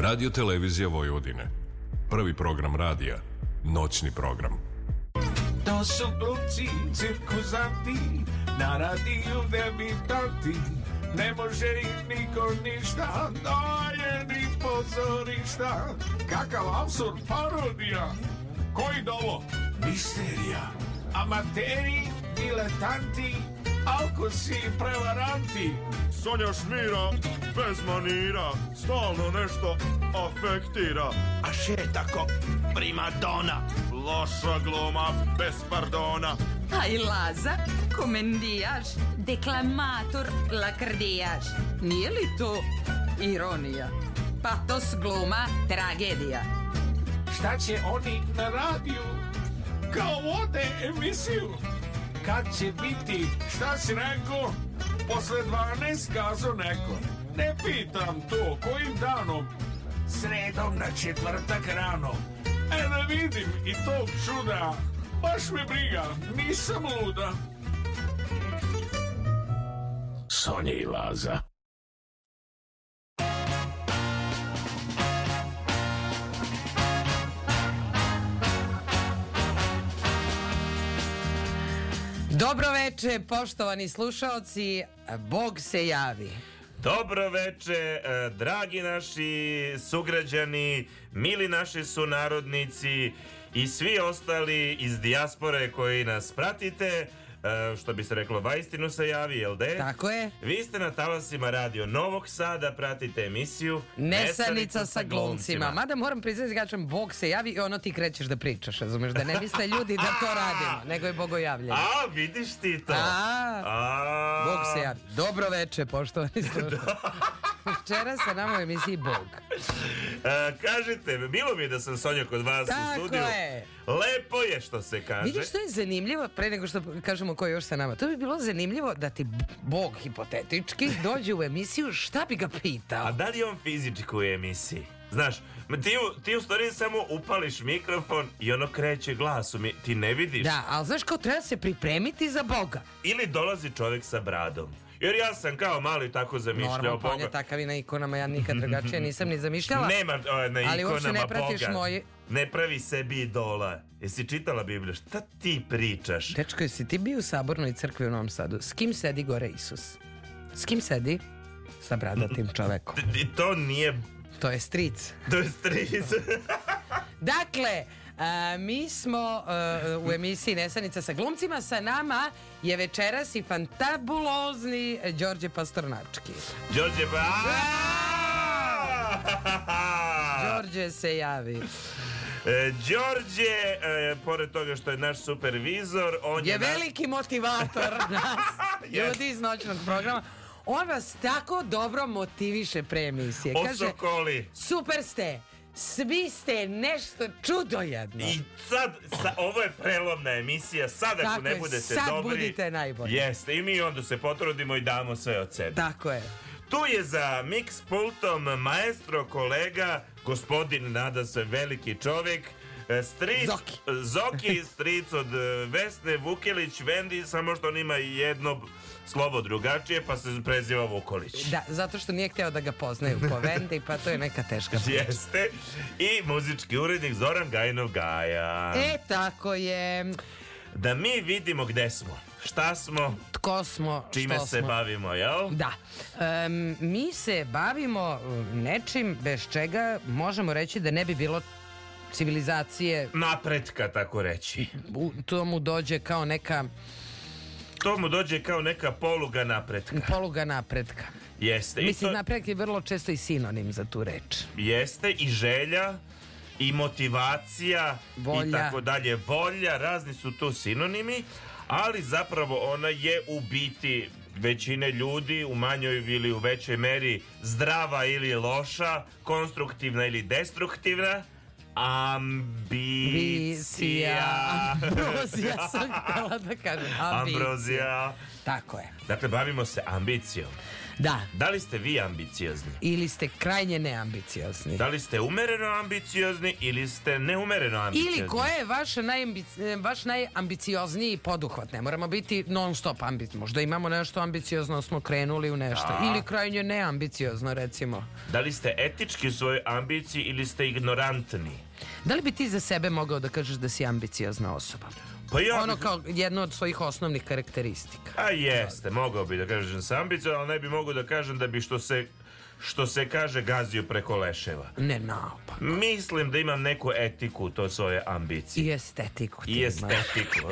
Radio Televizija Vojvodine. Prvi program radija. Noćni program. To su glumci, cirkuzanti, na radiju debitanti. Ne može im niko ništa, daje ni pozorišta. Kakav absurd parodija, koji dovo? Misterija, amateri, diletanti, alkosi i prevaranti. Sonja Šmira, bez manira, stalno nešto afektira. A še tako, prima dona. Loša gluma, bez pardona. A i Laza, komendijaš, deklamator, lakrdijaš. Nije li to ironija? Patos gluma, tragedija. Šta će oni na radiju? Kao vode emisiju. Kad će biti, šta si rekao? Posle 12 kazo neko. Ne pitam to, kojim danom? Sredom na četvrtak rano. E da vidim i tog čuda. Baš me briga, nisam luda. Sonja i Laza. Dobro veče, poštovani slušaoci, Bog se javi. Dobro veče, e, dragi naši sugrađani, mili naši sunarodnici i svi ostali iz dijaspore koji nas pratite, što bi se reklo, vaistinu se javi, jel de? Tako je. Vi ste na talasima radio Novog Sada, pratite emisiju Nesanica sa glumcima. Mada moram priznati kažem Bog se javi i ono ti krećeš da pričaš, razumeš, da ne misle ljudi da to radimo, nego je bogojavljanje. A, vidiš ti to. A, A. Bog se javi. Dobro veče, poštovani slušalci. Včera sa nama u emisiji Bog. E, kažite, bilo mi je da sam Sonja kod vas Tako u studiju. je. Lepo je što se kaže. Vidiš što je zanimljivo, pre nego što kažemo ko je još sa nama, to bi bilo zanimljivo da ti Bog hipotetički dođe u emisiju, šta bi ga pitao? A da li on fizički u emisiji? Znaš, ti, u- ti u stvari samo upališ mikrofon i ono kreće glas, u mi- ti ne vidiš. Da, ali znaš kao treba se pripremiti za Boga. Ili dolazi čovjek sa bradom. Jer ja sam kao mali tako zamišljao Normalno, Boga. takav i na ikonama, ja nikad drugačije nisam ni zamišljala. Nema o, na Ali ikonama ne pratiš Boga. moje- Ne pravi sebi idola. Jesi čitala Bibliju? Šta ti pričaš? Dečko, jesi ti bio u sabornoj crkvi u Novom Sadu? S kim sedi gore Isus? S kim sedi? Sa bradatim čovekom. I to nije... To je stric. To je stric. Dakle, a, mi smo e, u emisiji Nesanica sa glumcima. Sa nama je večeras i fantabulozni Đorđe Pastornački. Đorđe ba... Đorđe se javi. E, Đorđe, e, pored toga što je naš supervizor, on je, Je naš- veliki motivator nas, ljudi iz noćnog programa. On vas tako dobro motiviše pre emisije. Kaže, Osokoli. super ste, svi ste nešto čudo jedno. I sad, sa, ovo je prelomna emisija, sad ako Tako ne je, budete sad dobri... budite najbolji. Jeste, i mi onda se potrudimo i damo sve od sebe. Tako je. Tu je za mix pultom maestro kolega, gospodin nada se veliki čovjek, stric, Zoki. Zoki, stric od e, Vesne Vukelić, Vendi, samo što on ima jedno slovo drugačije, pa se preziva Vukolić. Da, zato što nije hteo da ga poznaju po Vendi, pa to je neka teška priča. Jeste. I muzički urednik Zoran Gajnov Gaja. E, tako je. Da mi vidimo gde smo, šta smo, Tko smo, čime što se smo. bavimo, jel? Da. Em, mi se bavimo um, nečim bez čega možemo reći da ne bi bilo civilizacije Napretka, tako reći. u, to mu dođe kao neka To mu dođe kao neka poluga napretka. poluga napretka. Jeste. I Mislim, to- napredak je vrlo često i sinonim za tu reč. Jeste i želja i motivacija i Volja. tako dalje. Volja, razni su tu sinonimi, ali zapravo ona je u biti većine ljudi u manjoj ili u većoj meri zdrava ili loša, konstruktivna ili destruktivna. Ambicija. Ambrozija sam htjela da kažem. Ambicija. Ambrozija. Tako je. Dakle, bavimo se ambicijom. Da. Da li ste vi ambiciozni? Ili ste krajnje neambiciozni. Da li ste umereno ambiciozni ili ste neumereno ambiciozni? Ili koje je vaš, najambic, vaš najambiciozniji poduhvat? Ne moramo biti non stop ambiciozni. Možda imamo nešto ambiciozno, smo krenuli u nešto. Da. Ili krajnje neambiciozno, recimo. Da li ste etički u svojoj ambiciji ili ste ignorantni? Da li bi ti za sebe mogao da kažeš da si ambiciozna osoba? Pa ja Ono kao jedno od svojih osnovnih karakteristika. A jeste, mogao bi da kažem sam ambiciozan, ali ne bi mogao da kažem da bi što se što se kaže gazio preko leševa. Ne naopak. Mislim da imam neku etiku u to svoje ambicije. I estetiku ti I estetiku.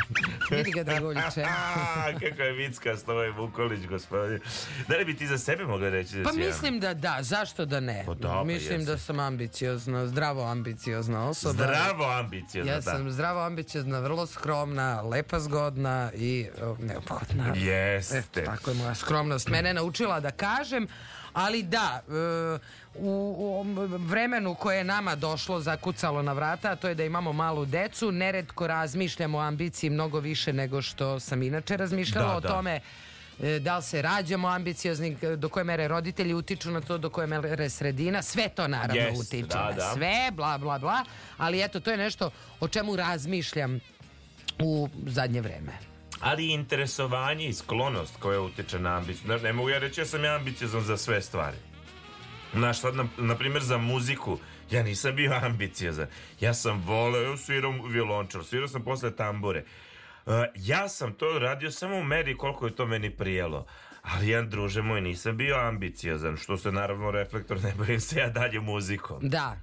Vidi ga Draguljiče. A, kako je vicka s ovaj Vukolić, gospodin. Da li bi ti za sebe mogla reći da Pa si mislim da da, zašto da ne? Pa da, mislim da sam ambiciozna, zdravo ambiciozna osoba. Zdravo ambiciozno, Ja da. sam zdravo ambiciozna, vrlo skromna, lepa zgodna i neophodna. Jeste. Eto, tako je moja skromnost mene naučila da kažem, ali da, e, u, vremenu koje je nama došlo, zakucalo na vrata, a to je da imamo malu decu, neretko razmišljamo o ambiciji mnogo više nego što sam inače razmišljala Da, o da. tome e, da li se rađamo ambiciozni, do koje mere roditelji utiču na to, do koje mere sredina, sve to naravno Jest, utiče da, na da. sve, bla, bla, bla, ali eto, to je nešto o čemu razmišljam u zadnje vreme. Ali i interesovanje i sklonost koja utiče na ambiciju. Znaš, ne mogu ja reći ja sam ja ambiciozan za sve stvari. Znaš, sad, na, na primjer, za muziku, ja nisam bio ambiciozan. Ja sam voleo, svirao violončar, svirao sam posle tambure. Uh, ja sam to radio samo u meri koliko je to meni prijelo. Ali jedan druže moj nisam bio ambiciozan, što se naravno reflektor ne bavim se ja dalje muzikom. Da,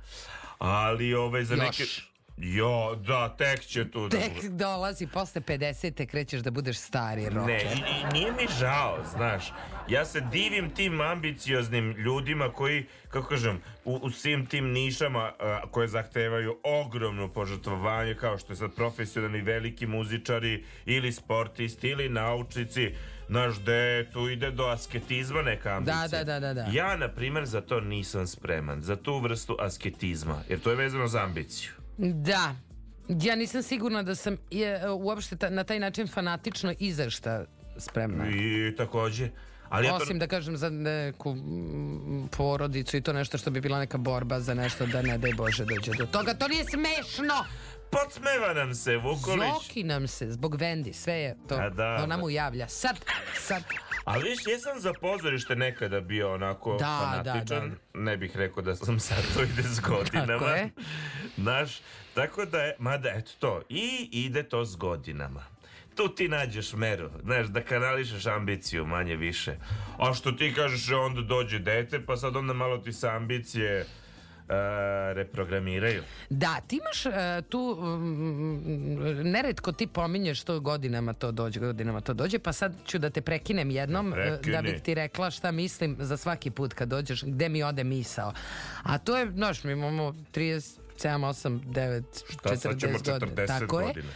Ali ovaj za Još. neke... Jo, da, tek će tu da tek dolazi posle 50. krećeš da budeš stari Ne, rocker. i, i nije mi žao, znaš. Ja se divim tim ambicioznim ljudima koji, kako kažem, u, u svim tim nišama a, koje zahtevaju ogromno požrtvovanje, kao što je sad profesionalni veliki muzičari ili sportisti ili naučnici, znaš, gde tu ide do asketizma neka ambicija. Da, da, da, da, da. Ja, na primjer, za to nisam spreman, za tu vrstu asketizma, jer to je vezano za ambiciju. Da. Ja nisam sigurna da sam je, uopšte ta- na taj način fanatično i za šta spremna. I takođe, ali ja to... Osim da kažem za neku mm, porodicu i to nešto što bi bila neka borba za nešto da ne daj Bože dođe do toga. To nije smešno! Podsmeva nam se, Vukolić. Zoki nam se zbog Vendi, sve je to. A da, Ona da. mu javlja. Sad, sad. Ali viš, jesam za pozorište nekada bio onako Da, fanatičan. da, Ne bih rekao da sam sad to ide s godinama. Tako je. Znaš, tako da je, mada eto to, i ide to s godinama. Tu ti nađeš meru, znaš, da kanališeš ambiciju manje više. A što ti kažeš, e, onda dođe dete, pa sad onda malo ti se ambicije reprogramiraju. Da, ti imaš e, tu mm, neretko ti pominješ to godinama to dođe, godinama to dođe, pa sad ću da te prekinem jednom e, Prekini. da bih ti rekla šta mislim za svaki put kad dođeš, gde mi ode misao. A to je, znaš, mi imamo 37, 8, 9, Šta, sad 40 ćemo godina. 40 Tako je. godina.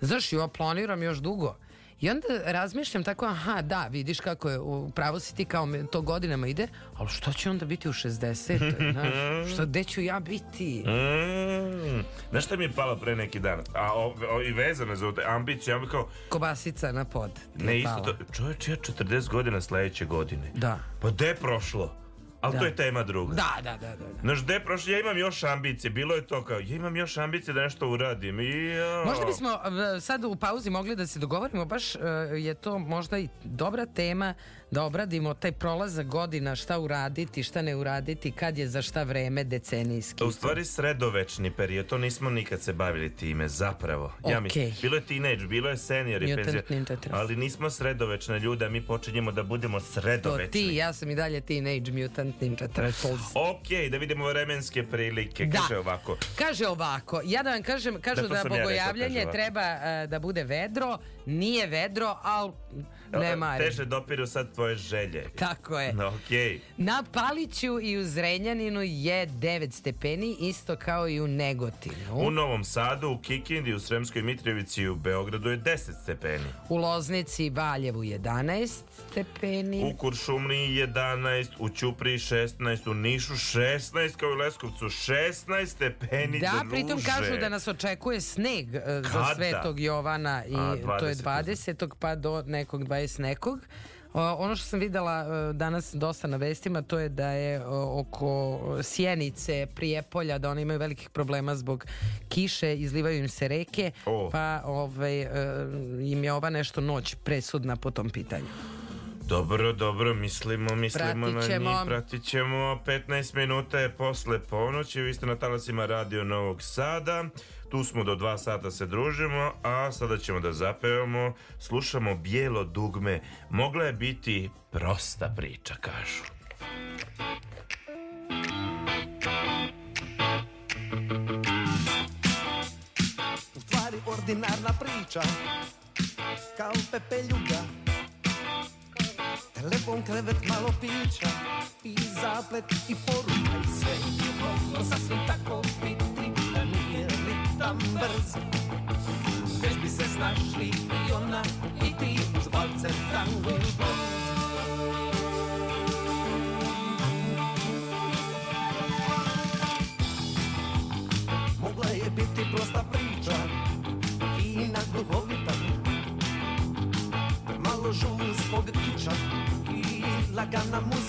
Znaš, ja planiram još dugo. I onda razmišljam tako, aha, da, vidiš kako je, u pravu si ti kao to godinama ide, ali što će onda biti u 60? Znaš, što, gde ću ja biti? Mm. Znaš šta mi je palo pre neki dan? A o, o, i vezano za te ambicije, ja bih kao, Kobasica na pod. Ne, isto pala. to, čovječ, ja 40 godina sledeće godine. Da. Pa gde je prošlo? Ali Da. to je tema druga. Da, da, da, da. da. Znaš, gde je prošlo? Ja imam još ambicije. Bilo je to kao, ja imam još ambicije da nešto uradim. I. Možda bismo e, sad u pauzi mogli da se dogovorimo, baš e, je to možda i dobra tema da obradimo taj prolazak godina, šta uraditi, šta ne uraditi, kad je za šta vreme decenijski. U stvari sredovečni period, to nismo nikad se bavili time, zapravo. Ja Okej. mislim, bilo je teenage, bilo je senior i penzija, ali nismo sredovečne ljude, a mi počinjemo da budemo To sredovečni. ti, ja sam i dalje Teenage Mutant Ninja Turtles. Ok, da vidimo vremenske prilike. Da. Kaže ovako. Kaže ovako, ja da vam kažem, kažu Da, to da, sam ja rekao, bogojavljanje kaže treba e, da bude vedro, nije vedro, ali ne marim. Teže dopiru sad tvoje želje. Tako je. No, okej. Na Paliću i u Zrenjaninu je 9 stepeni, isto kao i u Negotinu. U Novom Sadu, u Kikindi, u Sremskoj Mitrovici i u Beogradu je 10 stepeni. U Loznici i Valjevu 11 stepeni. U Kuršumliji 11, u Ćupriji 16, u Nišu 16, kao i u Leskovcu 16 stepeni. Da, pritom druže. kažu da nas očekuje sneg e, za Kada? Svetog Jovana i A, to je 20. 20. pa do nekog 20 nekog. O, ono što sam videla e, danas dosta na vestima, to je da je o, oko Sjenice, Prijepolja, da oni imaju velikih problema zbog kiše, izlivaju im se reke, O. pa ovaj, e, im je ova nešto noć presudna po tom pitanju. Dobro, dobro, mislimo, mislimo Pratit na ćemo. njih, pratit ćemo. 15 minuta je posle ponoći, vi ste na talasima Radio Novog Sada. Tu smo do dva sata se družimo, a sada ćemo da zapevamo. Slušamo Bijelo dugme. Mogla je biti prosta priča, kažu. U stvari ordinarna priča Kao pepeljuga Telefon, krevet, malo pića I zaplet i poruka i sve je moglo sasvim tako biti ritam brz. Već bi se snašli i ona i ti Uz valce, tango Mogla je biti prosta priča Fina, duhovita. Malo žulskog kiča I lagana muzika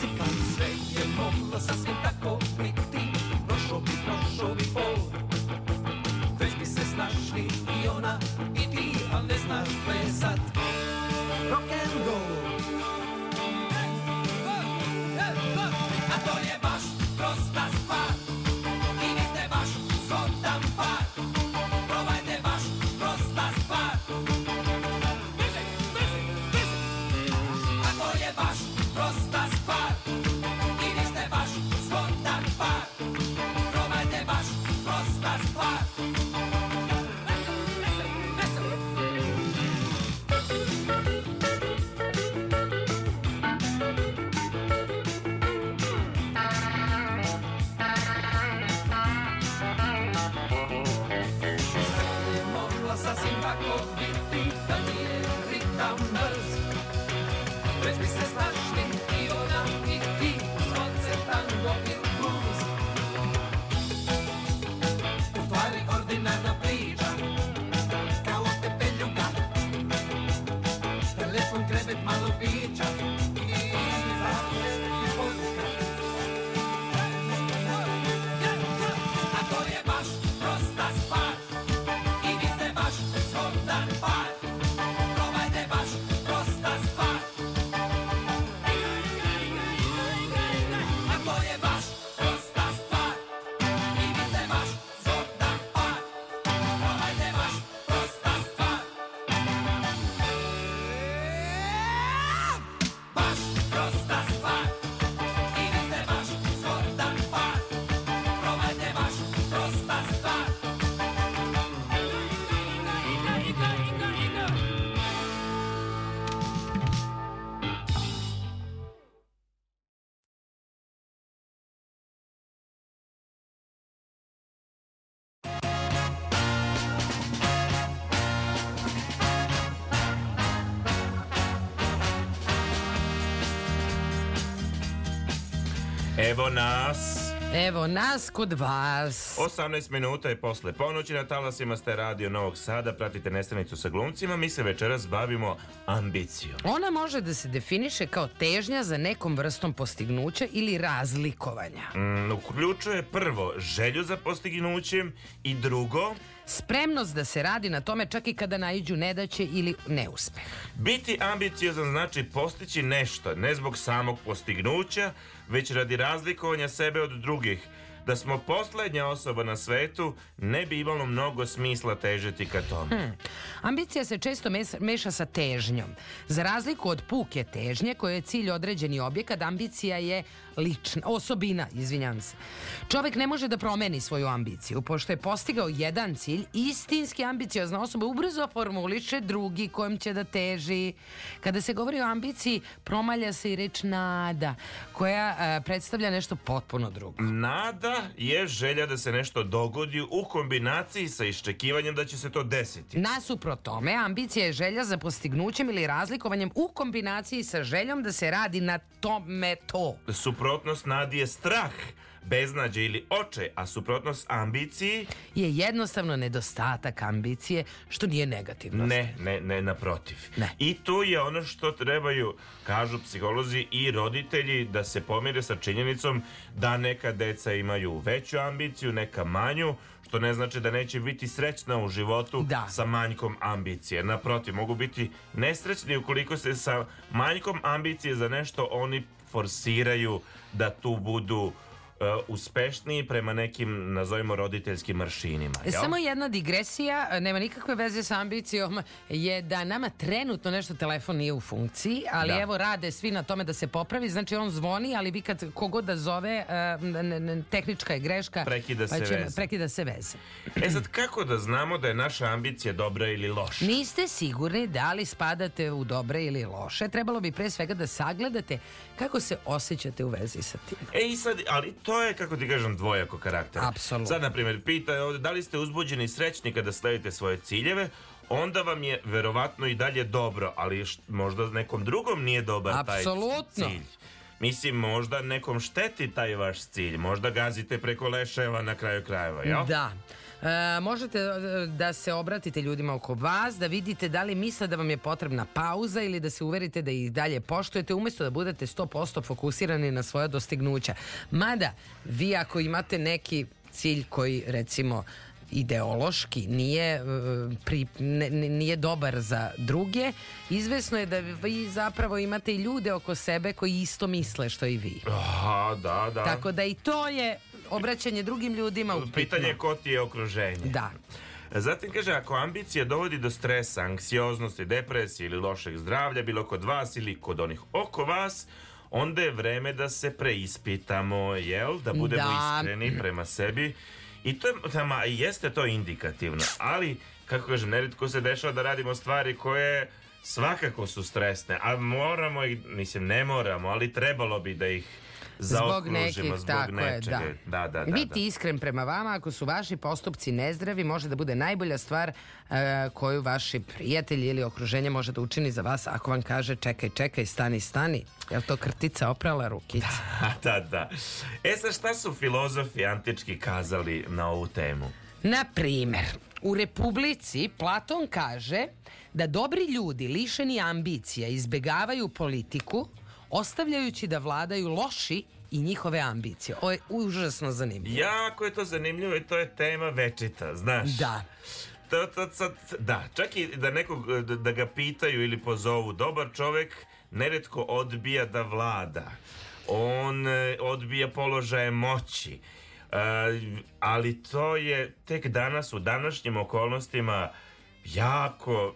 Evo nas. Evo nas kod vas. 18 minuta je posle ponoći na talasima ste Radio Novog Sada, pratite Nestanicu sa glumcima, mi se večeras bavimo ambicijom. Ona može da se definiše kao težnja za nekom vrstom postignuća ili razlikovanja. Mm, uključuje prvo želju za postignućem i drugo Spremnost da se radi na tome čak i kada naiđu nedaće ili neuspeh. Biti ambiciozan znači postići nešto, ne zbog samog postignuća, već radi razlikovanja sebe od drugih. Da smo poslednja osoba na svetu, ne bi imalo mnogo smisla težiti ka tome. Ambicija se često meša sa težnjom. Za razliku od puke težnje, koje je cilj određeni objekat, ambicija je lična, osobina, izvinjam se. Čovek ne može da promeni svoju ambiciju, pošto je postigao jedan cilj, istinski ambiciozna osoba ubrzo formuliše drugi kojem će da teži. Kada se govori o ambiciji, promalja se i reč nada, koja e, predstavlja nešto potpuno drugo. Nada je želja da se nešto dogodi u kombinaciji sa iščekivanjem da će se to desiti. Nasuprot tome, ambicija je želja za postignućem ili razlikovanjem u kombinaciji sa željom da se radi na tome to. Suprotnost nadi je strah. beznađe ili očaj, a suprotnost ambiciji Je jednostavno nedostatak ambicije, što nije negativno. Ne, ne, ne, naprotiv. Ne. I tu je ono što trebaju, kažu psiholozi i roditelji, da se pomire sa činjenicom da neka deca imaju veću ambiciju, neka manju, što ne znači da neće biti srećna u životu Da. sa manjkom ambicije. Naprotiv, mogu biti nesrećni ukoliko se sa manjkom ambicije za nešto oni forsiraju da tu budu uspešniji prema nekim, nazovimo, roditeljskim maršinima. Jel? Samo jedna digresija, e, nema nikakve veze sa ambicijom, je da nama trenutno nešto telefon nije u funkciji, ali Da. evo rade svi na tome da se popravi, znači on zvoni, ali vi kad kogod da zove, e, n- tehnička je greška, Prekida pa se će- veza. Prekida se veze. E sad, kako da znamo da je naša ambicija dobra ili loša? Niste sigurni da li spadate u dobre ili loše, trebalo bi pre svega da sagledate kako se osjećate u vezi sa tim. E i sad, ali to je, kako ti kažem, dvojako karakter. Apsolutno. Sad, na primjer, pita je ovdje, da li ste uzbuđeni i srećni kada sledite svoje ciljeve, onda vam je verovatno i dalje dobro, ali š- možda nekom drugom nije dobar Apsolutno. taj cilj. Mislim, možda nekom šteti taj vaš cilj, možda gazite preko leševa na kraju krajeva, jel? Da. E, možete e, da se obratite ljudima oko vas, da vidite da li misle da vam je potrebna pauza ili da se uverite da ih dalje poštujete umjesto da budete 100% fokusirani na svoja dostignuća. Mada, vi ako imate neki cilj koji recimo ideološki nije e, pri, ne- nije dobar za druge, izvesno je da vi zapravo imate i ljude oko sebe koji isto misle što i vi. Aha, da, da. Tako da i to je obraćanje drugim ljudima upitno. Pitanje je ko ti je okruženje. Da. Zatim kaže, ako ambicija dovodi do stresa, anksioznosti, depresije ili lošeg zdravlja, bilo kod vas ili kod onih oko vas, onda je vreme da se preispitamo, jel? Da budemo Da. iskreni prema sebi. I to je, tama, jeste to indikativno, ali, kako kažem, neretko se dešava da radimo stvari koje svakako su stresne, a moramo ih, mislim, ne moramo, ali trebalo bi da ih Zbog nekih, zbog tako je, nečega. da. Da, da, da, Biti da. iskren prema vama, ako su vaši postupci nezdravi, može da bude najbolja stvar e, koju vaši prijatelji ili okruženje može da učini za vas ako vam kaže čekaj, čekaj, stani, stani. Jel to krtica oprala rukica? da, da. E sad šta su filozofi antički kazali na ovu temu? Na primer, u Republici Platon kaže da dobri ljudi lišeni ambicija izbegavaju politiku ostavljajući da vladaju loši i njihove ambicije. Ovo je užasno zanimljivo. Jako je to zanimljivo i to je tema večita, znaš. Da. To, to, sad, da, čak i da nekog, da, da ga pitaju ili pozovu, dobar čovjek neretko odbija da vlada. On e, odbija položaje moći. E, ali to je tek danas u današnjim okolnostima jako,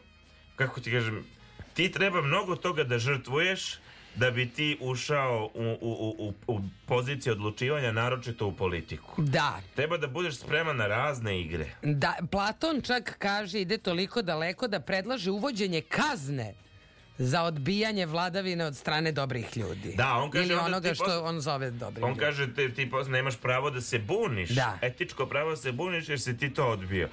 kako ti kažem, ti treba mnogo toga da žrtvuješ da bi ti ušao u, u, u, u, u poziciju odlučivanja, naročito u politiku. Da, Treba da budeš spreman na razne igre. Da, Platon čak kaže ide toliko daleko da predlaže uvođenje kazne za odbijanje vladavine od strane dobrih ljudi. Da, on kaže Ili onoga što posle- on zove dobrim On ljudima. kaže ti, ti posle nemaš pravo da se buniš. Da. Etičko pravo da se buniš jer si ti to odbio.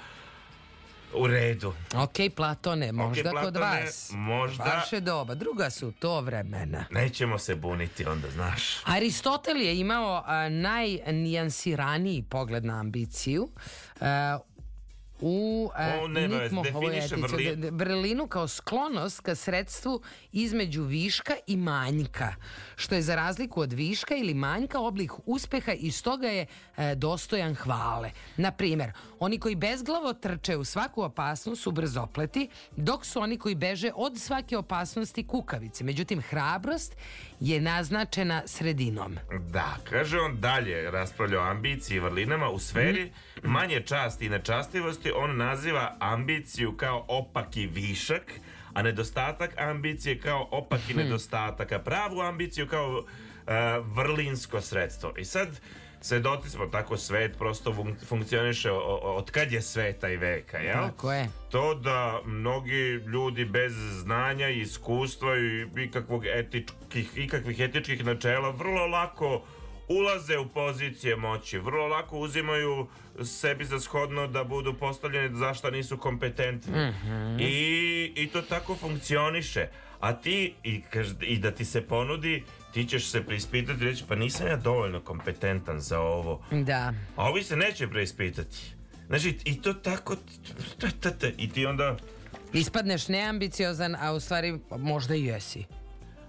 U redu. Ok, Platone, možda kod Platone, vas. možda- Vaše doba, druga su to vremena. Nećemo se buniti onda, znaš. Aristotel je imao a, najnijansiraniji pogled na ambiciju. a, u a, O, nema veze, Nitmohovoj definiše etici. vrlin- D- d- vrlinu kao sklonost ka sredstvu između viška i manjka, što je za razliku od viška ili manjka oblik uspeha i stoga je e, dostojan hvale. Na primjer, oni koji bezglavo trče u svaku opasnost su brzopleti, dok su oni koji beže od svake opasnosti kukavice. Međutim, hrabrost je naznačena sredinom. Da, kaže on dalje, raspravlja o ambiciji i vrlinama u sferi Mhm. manje časti i nečastivosti, on naziva ambiciju kao opaki višak, a nedostatak ambicije kao opaki Mhm. nedostatak, a pravu ambiciju kao e, vrlinsko sredstvo. I sad, svedoci smo tako svet prosto fun- funkcioniše od kad je sveta i veka, jel? Tako je. to da mnogi ljudi bez znanja i iskustva i ikakvog etičkih, ikakvih etičkih načela vrlo lako ulaze u pozicije moći, vrlo lako uzimaju sebi za shodno da budu postavljeni za šta nisu kompetentni. I, I to tako funkcioniše. A ti, i, i da ti se ponudi, ti ćeš se preispitati i reći pa nisam ja dovoljno kompetentan za ovo. Da. A ovi se neće preispitati. Znači, i to tako, i ti onda, Ispadneš neambiciozan, a u stvari možda i jesi.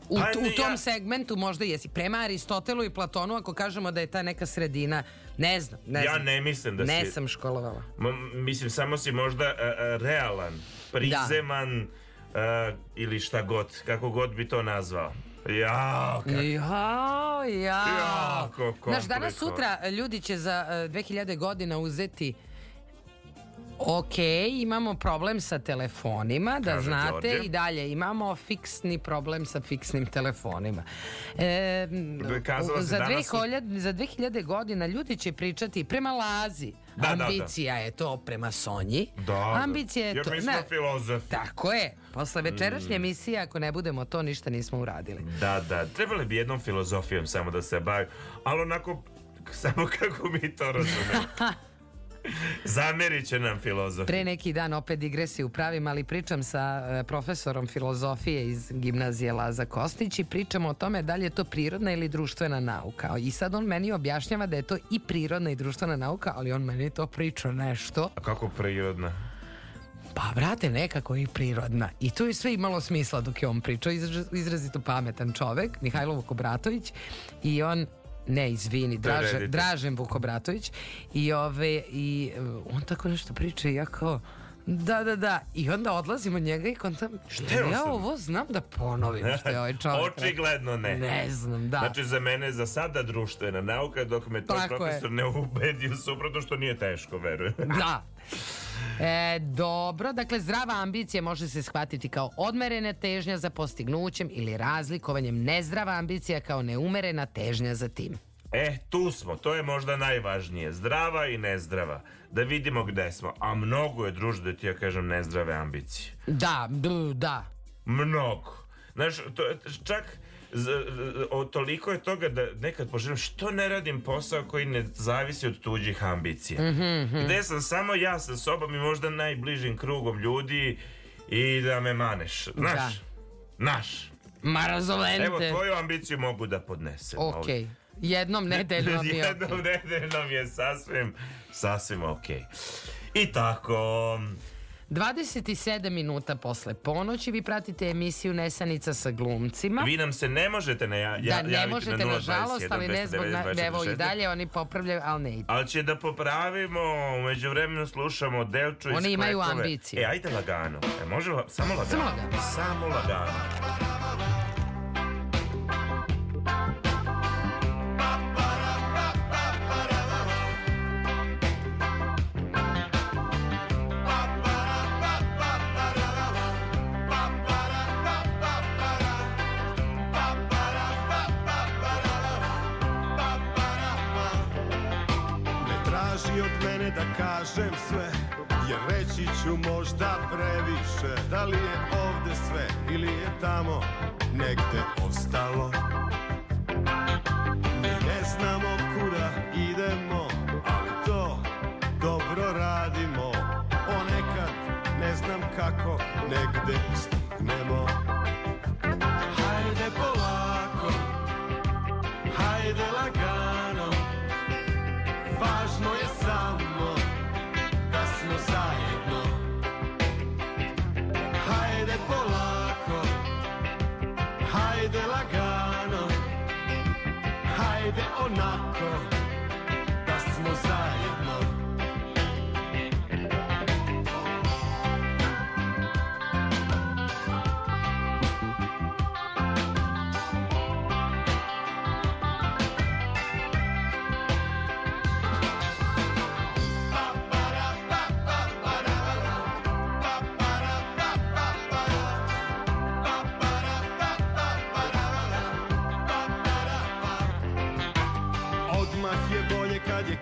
U, Pa u ne, tom ja- segmentu možda jesi. Prema Aristotelu i Platonu, ako kažemo da je ta neka sredina, ne znam, ne ja znam. ne mislim da ne si... sam školovala. M- mislim, samo si možda a, a, realan, prizeman a, ili šta god, kako god bi to nazvao. Ja, kako... Ja, ja. Jako Znaš, danas sutra ljudi će za e, 2000 godina uzeti Ok, imamo problem sa telefonima, da Kaže znate, Đorđe. i dalje imamo fiksni problem sa fiksnim telefonima. E, Kazala za, danas- 2000, za 2000 godina ljudi će pričati prema Lazi. Da, da, da. Ambicija je to prema Sonji. Da, da. Ambicija je Jer to... mi smo ne, filozofi. Tako je. Posle Mm. večerašnje emisije, ako ne budemo to, ništa nismo uradili. Da, da, trebali bi jednom filozofijom samo da se bavi, ali onako, samo kako mi to razumemo. Zamerit će nam filozofi. Pre neki dan opet digresiju pravim, ali pričam sa e, profesorom filozofije iz gimnazije Laza Kostić i pričamo o tome da li je to prirodna ili društvena nauka. I sad on meni objašnjava da je to i prirodna i društvena nauka, ali on meni to priča nešto. A kako prirodna? Pa, brate, nekako i prirodna. I to je sve imalo smisla dok je on pričao. Izra- izrazito pametan čovek, Mihajlo Vukobratović. I on ne, izvini, To je Draže, reditelj. Dražen Vukobratović. I, ove, i e, on tako nešto priča i ja kao, da, da, da. I onda odlazim od njega i kontam, je on ja ovo znam da ponovim što je ovaj čovjek. Očigledno ne. Ne znam, da. Znači za mene za sada društvena nauka dok me to Tako je. profesor ne ubedi suprotno što nije teško, verujem. Da. E, dobro, dakle zdrava ambicija može se shvatiti kao odmerena težnja za postignućem ili razlikovanjem nezdrava ambicija kao neumerena težnja za tim. E, tu smo, to je možda najvažnije. Zdrava i nezdrava. Da vidimo gde smo. A mnogo je, druže, da ti ja kažem, nezdrave ambicije. Da, da. Mnogo. Znaš, to, čak z, o, toliko je toga da nekad poželim što ne radim posao koji ne zavisi od tuđih ambicija. Gde sam samo ja sa sobom i možda najbližim krugom ljudi i da me maneš. Znaš, naš. Ma razolente. Evo, tvoju ambiciju mogu da podnesem. Ok. Jednom nedeljom je Jednom ok. nedeljnom je sasvim, sasvim ok. I tako, 27 minuta posle ponoći vi pratite emisiju Nesanica sa glumcima. vi nam se ne možete na, ja, da, javiti ne na možete 021 nažalost, ali ne zbog, na, 299 evo i 26. dalje oni popravljaju, ali ne ide. Ali će da popravimo, umeđu vremenu slušamo Delču iz Oni imaju ambiciju. E, ajde lagano. E, može la, samo lagano. Samo lagano. Samo lagano. Kažem sve Jer reći ću možda previše. Da li je ovde sve ili je tamo negde ostalo? Mi ne znamo kuda idemo Ali to dobro radimo. Ponekad ne znam kako negde stignemo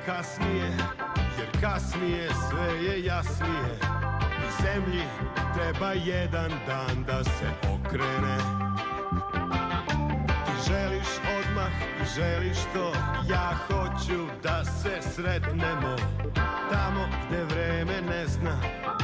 kasnije Jer kasnije sve je jasnije. I zemlji treba jedan dan da se okrene. Ti želiš odmah i želiš to Ja hoću da se sretnemo. Tamo gde vreme ne zna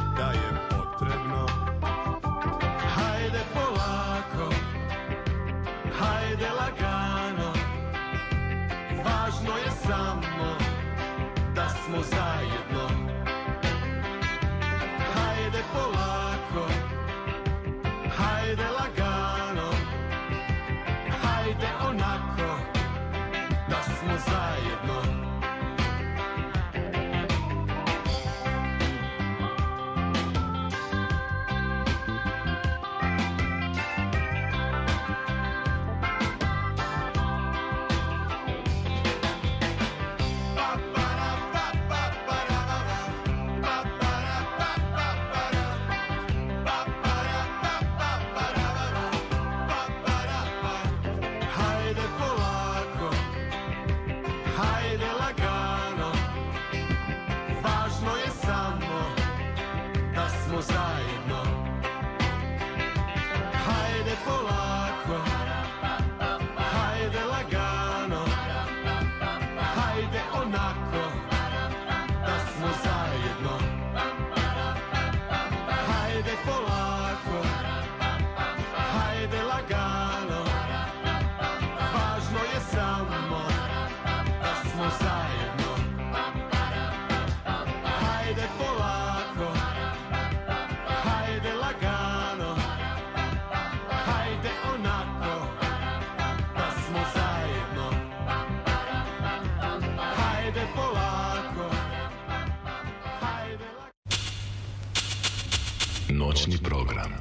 Noćni program.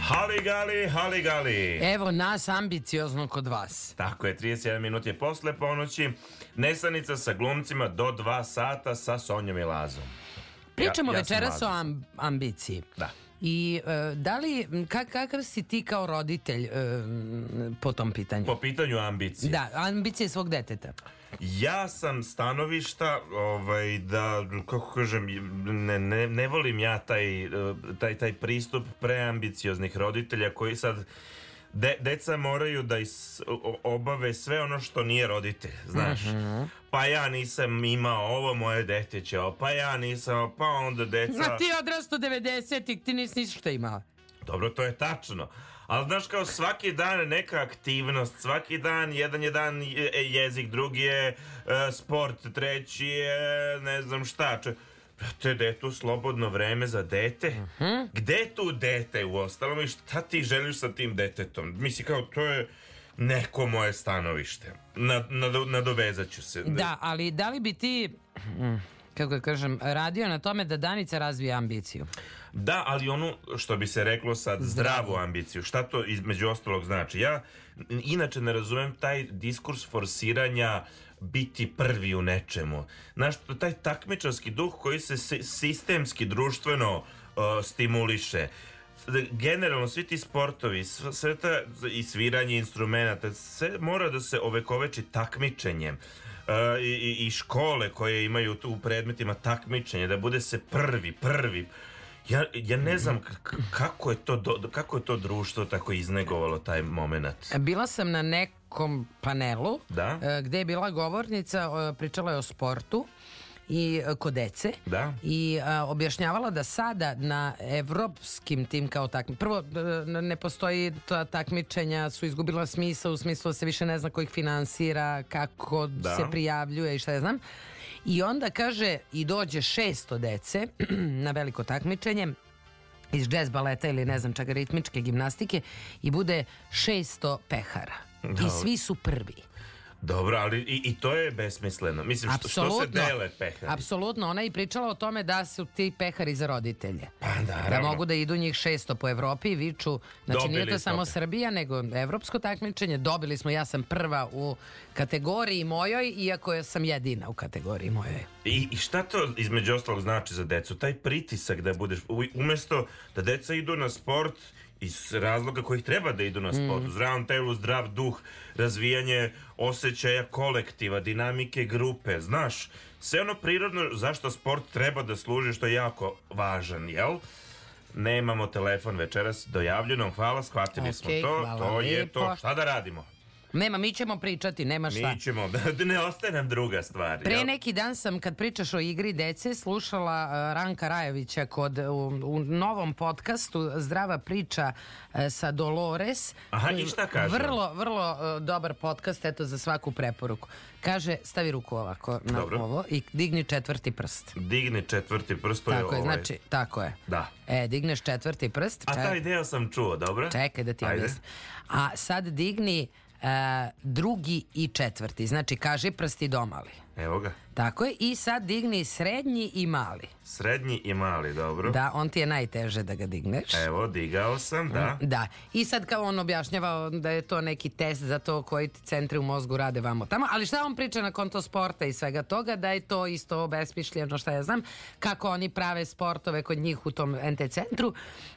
Haligali, haligali. Evo nas ambiciozno kod vas. Tako je, 31 minut je posle ponoći. Nesanica sa glumcima do 2 sata sa Sonjom i Lazom. Pričamo Ja- ja večeras o Laza. am- ambiciji. Da. I e, da li, m, ka- kakav si ti kao roditelj e, m, po tom pitanju? Po pitanju ambicije. Da, ambicije svog deteta. Ja sam stanovišta ovaj, da, kako kažem, ne, ne, ne volim ja taj, eh, taj, taj pristup preambicioznih roditelja koji sad De, deca moraju da is, obave sve ono što nije roditelj, znaš. Pa ja nisam imao ovo, moje dete će ovo, pa ja nisam, pa onda deca... A ti odrasto 90-ih, ti nisi ništa imao. Dobro, to je tačno. Ali znaš kao svaki dan neka aktivnost, svaki dan, jedan je dan je- jezik, drugi je e, sport, treći je ne znam šta. Če, Brate, gde je tu slobodno vreme za dete? Gde je tu dete u ostalom i šta ti želiš sa tim detetom? Misli kao, to je neko moje stanovište. Na, nado- nadovezat ću se. Da, ali da li bi ti, mm, kako da kažem, radio na tome da Danica razvije ambiciju? Da, ali onu, što bi se reklo sad, zdravu ambiciju. Šta to između ostalog znači? Ja inače ne razumem taj diskurs forsiranja biti prvi u nečemu. Znaš, taj takmičarski duh koji se si- sistemski, društveno uh, stimuliše. Generalno, svi ti sportovi, sv- sve ta, i sviranje instrumenta, sve mora da se ovekoveči takmičenjem. Uh, i, i- i škole koje imaju tu u predmetima takmičenje, da bude se prvi, prvi. Ja, ja ne znam k- kako je to do- kako je to društvo tako iznegovalo taj moment. Bila sam na nekom panelu Da. e, gde je bila govornica, e, pričala je o sportu i e, kod dece Da. i e, objašnjavala da sada na evropskim tim kao takmi prvo ne postoji ta takmičenja su izgubila smisao u smislu da se više ne zna ko ih finansira kako Da. se prijavljuje i šta ja znam i onda kaže i dođe 600 dece na veliko takmičenje iz džez baleta ili ne znam čega ritmičke gimnastike i bude 600 pehara. I svi su prvi. Dobro, ali i, i to je besmisleno. Mislim, što, što se dele pehari? Apsolutno, ona je i pričala o tome da su ti pehari za roditelje. Pa Da naravno. mogu da idu njih 600 po Evropi i viču, znači nije Dobili to samo smo. Srbija, nego evropsko takmičenje. Dobili smo, ja sam prva u kategoriji mojoj, iako sam jedina u kategoriji mojoj. I, I šta to između ostalog znači za decu? Taj pritisak da budeš, umesto da deca idu na sport iz razloga kojih treba da idu na sport, u zdravom telu, zdrav duh, razvijanje osjećaja kolektiva, dinamike grupe, znaš, sve ono prirodno zašto sport treba da služi, što je jako važan, jel? Nemamo telefon večeras, dojavljeno, hvala, shvatili smo Okej, to, to je lepo. to, šta da radimo? Nema, mi ćemo pričati, nema šta. Mi ćemo, da ne ostaje nam druga stvar. Pre jel? neki dan sam, kad pričaš o igri dece, slušala uh, Ranka Rajevića kod, u, u novom podcastu Zdrava priča uh, sa Dolores. Aha, i šta kaže? Vrlo, vrlo uh, dobar podcast, eto, za svaku preporuku. Kaže, stavi ruku ovako na Dobro. ovo i digni četvrti prst. Digni četvrti prst, to Tako je, ovaj... znači, tako je. Da. E, digneš četvrti prst. A taj deo sam čuo, dobro? Čekaj da ti objasnim. A sad digni e, drugi i četvrti. Znači, kaži prsti domali. Evo ga. Tako je. I sad digni srednji i mali. Srednji i mali, dobro. Da, on ti je najteže da ga digneš. Evo, digao sam, da. Da. I sad kao on objašnjava da je to neki test za to koji ti centri u mozgu rade vamo tamo, ali šta on priča na konto sporta i svega toga, da je to isto obesmišljeno, šta ja znam, kako oni prave sportove kod njih u tom NT centru,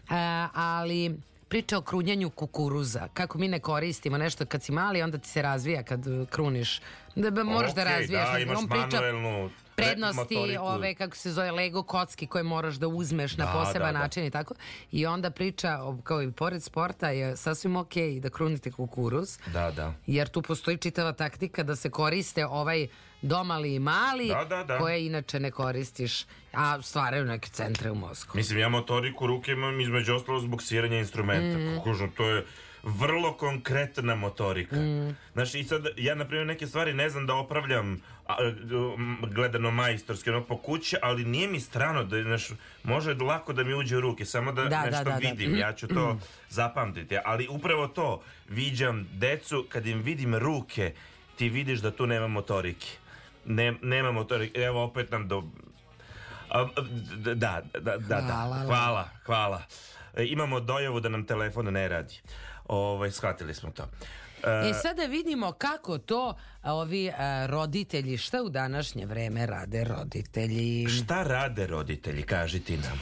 A, ali priča o krunjanju kukuruza, kako mi ne koristimo nešto kad si mali, onda ti se razvija kad uh, kruniš. Da, moraš da Okej, razvijaš. Da, imaš on priča manuelnu prednosti motoriku. ove kako se zove Lego kocki koje moraš da uzmeš na Da, poseban da, da. način i tako i onda priča o, kao i pored sporta je sasvim ok da krunite kukuruz Da, da. jer tu postoji čitava taktika da se koriste ovaj domali i mali Da, da, da. koje inače ne koristiš a stvaraju neke centre u mozgu Mislim, ja motoriku ruke imam između ostalo zbog sviranja instrumenta. Mm. Kužno, to je vrlo konkretna motorika. Mm. Znaš, i sad, ja, na primjer, neke stvari ne znam da opravljam gledano majstorski, ono, po kući, ali nije mi strano da, znaš, može lako da mi uđe u ruke, samo da, Da, da, nešto da, da. vidim, ja ću to zapamtiti. Ali upravo to, viđam decu, kad im vidim ruke, ti vidiš da tu nema motorike. Ne, nema motorike. Evo, opet nam do, da, da, da, da. Hvala. Hvala, hvala. E, imamo dojavu da nam telefon ne radi. Ovaj, shvatili smo to. E, sad da vidimo kako to ovi a, roditelji, šta u današnje vreme rade roditelji? šta rade roditelji, kaži ti nam.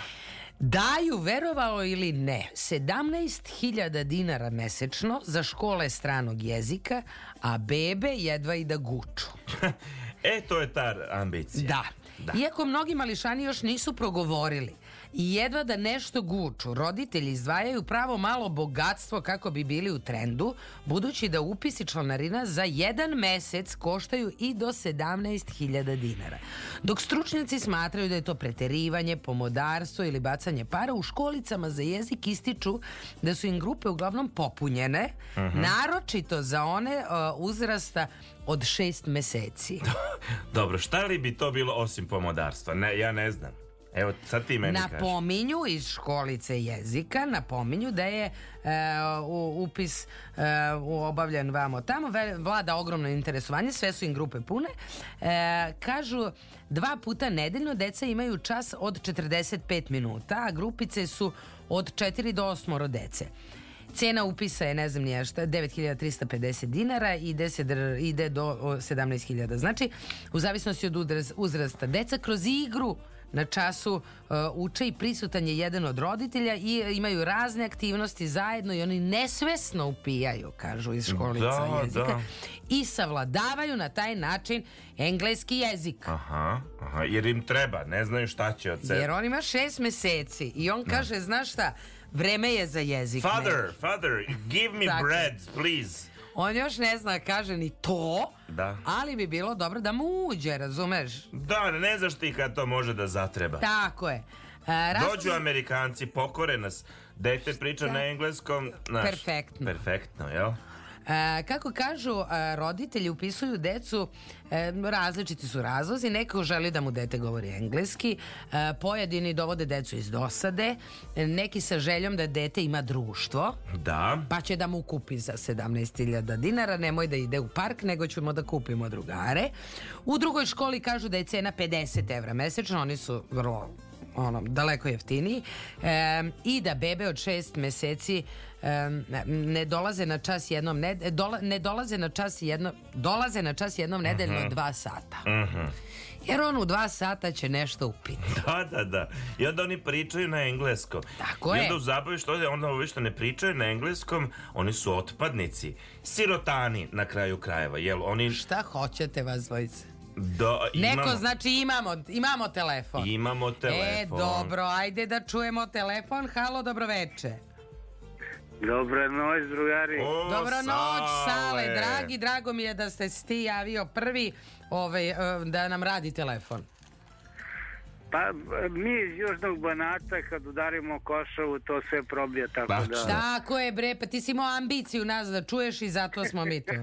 Daju, verovalo ili ne, 17.000 dinara mesečno za škole stranog jezika, a bebe jedva i da guču. e, to je ta ambicija. Da. Da. Iako mnogi mališani još nisu progovorili i jedva da nešto guču, roditelji izdvajaju pravo malo bogatstvo kako bi bili u trendu, budući da upisi članarina za jedan mesec koštaju i do 17.000 dinara. Dok stručnjaci smatraju da je to preterivanje, pomodarstvo ili bacanje para, u školicama za jezik ističu da su im grupe uglavnom popunjene, naročito za one uh, uzrasta od šest meseci. Dobro, šta li bi to bilo osim pomodarstva? Ne, ja ne znam. Evo, sad ti meni kaži. Napominju iz školice jezika, napominju da je e, u- upis e, u obavljen vamo tamo, ve- vlada ogromno interesovanje, sve su im grupe pune. E, kažu, dva puta nedeljno deca imaju čas od 45 minuta, a grupice su od 4 do 8 dece. Cena upisa je, ne znam nije šta, 9350 dinara i ide, do o, 17.000. Znači, u zavisnosti od uzrasta, deca kroz igru na času uh, uče i prisutan je jedan od roditelja i imaju razne aktivnosti zajedno i oni nesvesno upijaju, kažu iz školica Da, jezika, da. i savladavaju na taj način engleski jezik. Aha, aha, jer im treba, ne znaju šta će od sebe. Jer on ima šest meseci i on kaže, znaš šta, vreme je za jezik. Father, father, give me bread, please. On još ne zna, kaže ni to, Da. ali bi bilo dobro da mu uđe, razumeš? Da, ne znaš ti kad to može da zatreba. Tako je. E, raz- Dođu Amerikanci, pokore nas. Dete priča Da. na engleskom. Znaš, Perfektno. Perfektno, jel? E, kako kažu, e, roditelji upisuju decu, e, različiti su razlozi, neko želi da mu dete govori engleski, e, pojedini dovode decu iz dosade, e, neki sa željom da dete ima društvo, Da. pa će da mu kupi za 17.000 dinara, nemoj da ide u park, nego ćemo da kupimo drugare. U drugoj školi kažu da je cena 50 evra mesečno, oni su vrlo ono, daleko jeftiniji e, i da bebe od šest meseci e, ne- dolaze na čas jednom ne, dola, ne dolaze na čas jedno, dolaze na čas jednom nedeljno dva sata. Jer on u dva sata će nešto upiti. Da, da, da. I onda oni pričaju na engleskom. Tako I je. onda u zabavi što je, onda ovi što ne pričaju na engleskom, oni su otpadnici. Sirotani na kraju krajeva, jel? Oni Šta hoćete vas dvojice? Do, Neko imamo, znači imamo, imamo telefon. imamo telefon. E, dobro, ajde da čujemo telefon. Halo, dobroveče. Dobra noć, drugari. O, Dobra noć, Sale, dragi, drago mi je da ste ti javio prvi ovaj, e, da nam radi telefon. Pa mi iz Južnog Banata kad udarimo Košavu to sve probija tako Tačno. da... Tako je bre, pa ti si imao ambiciju nas da čuješ i zato smo mi tu.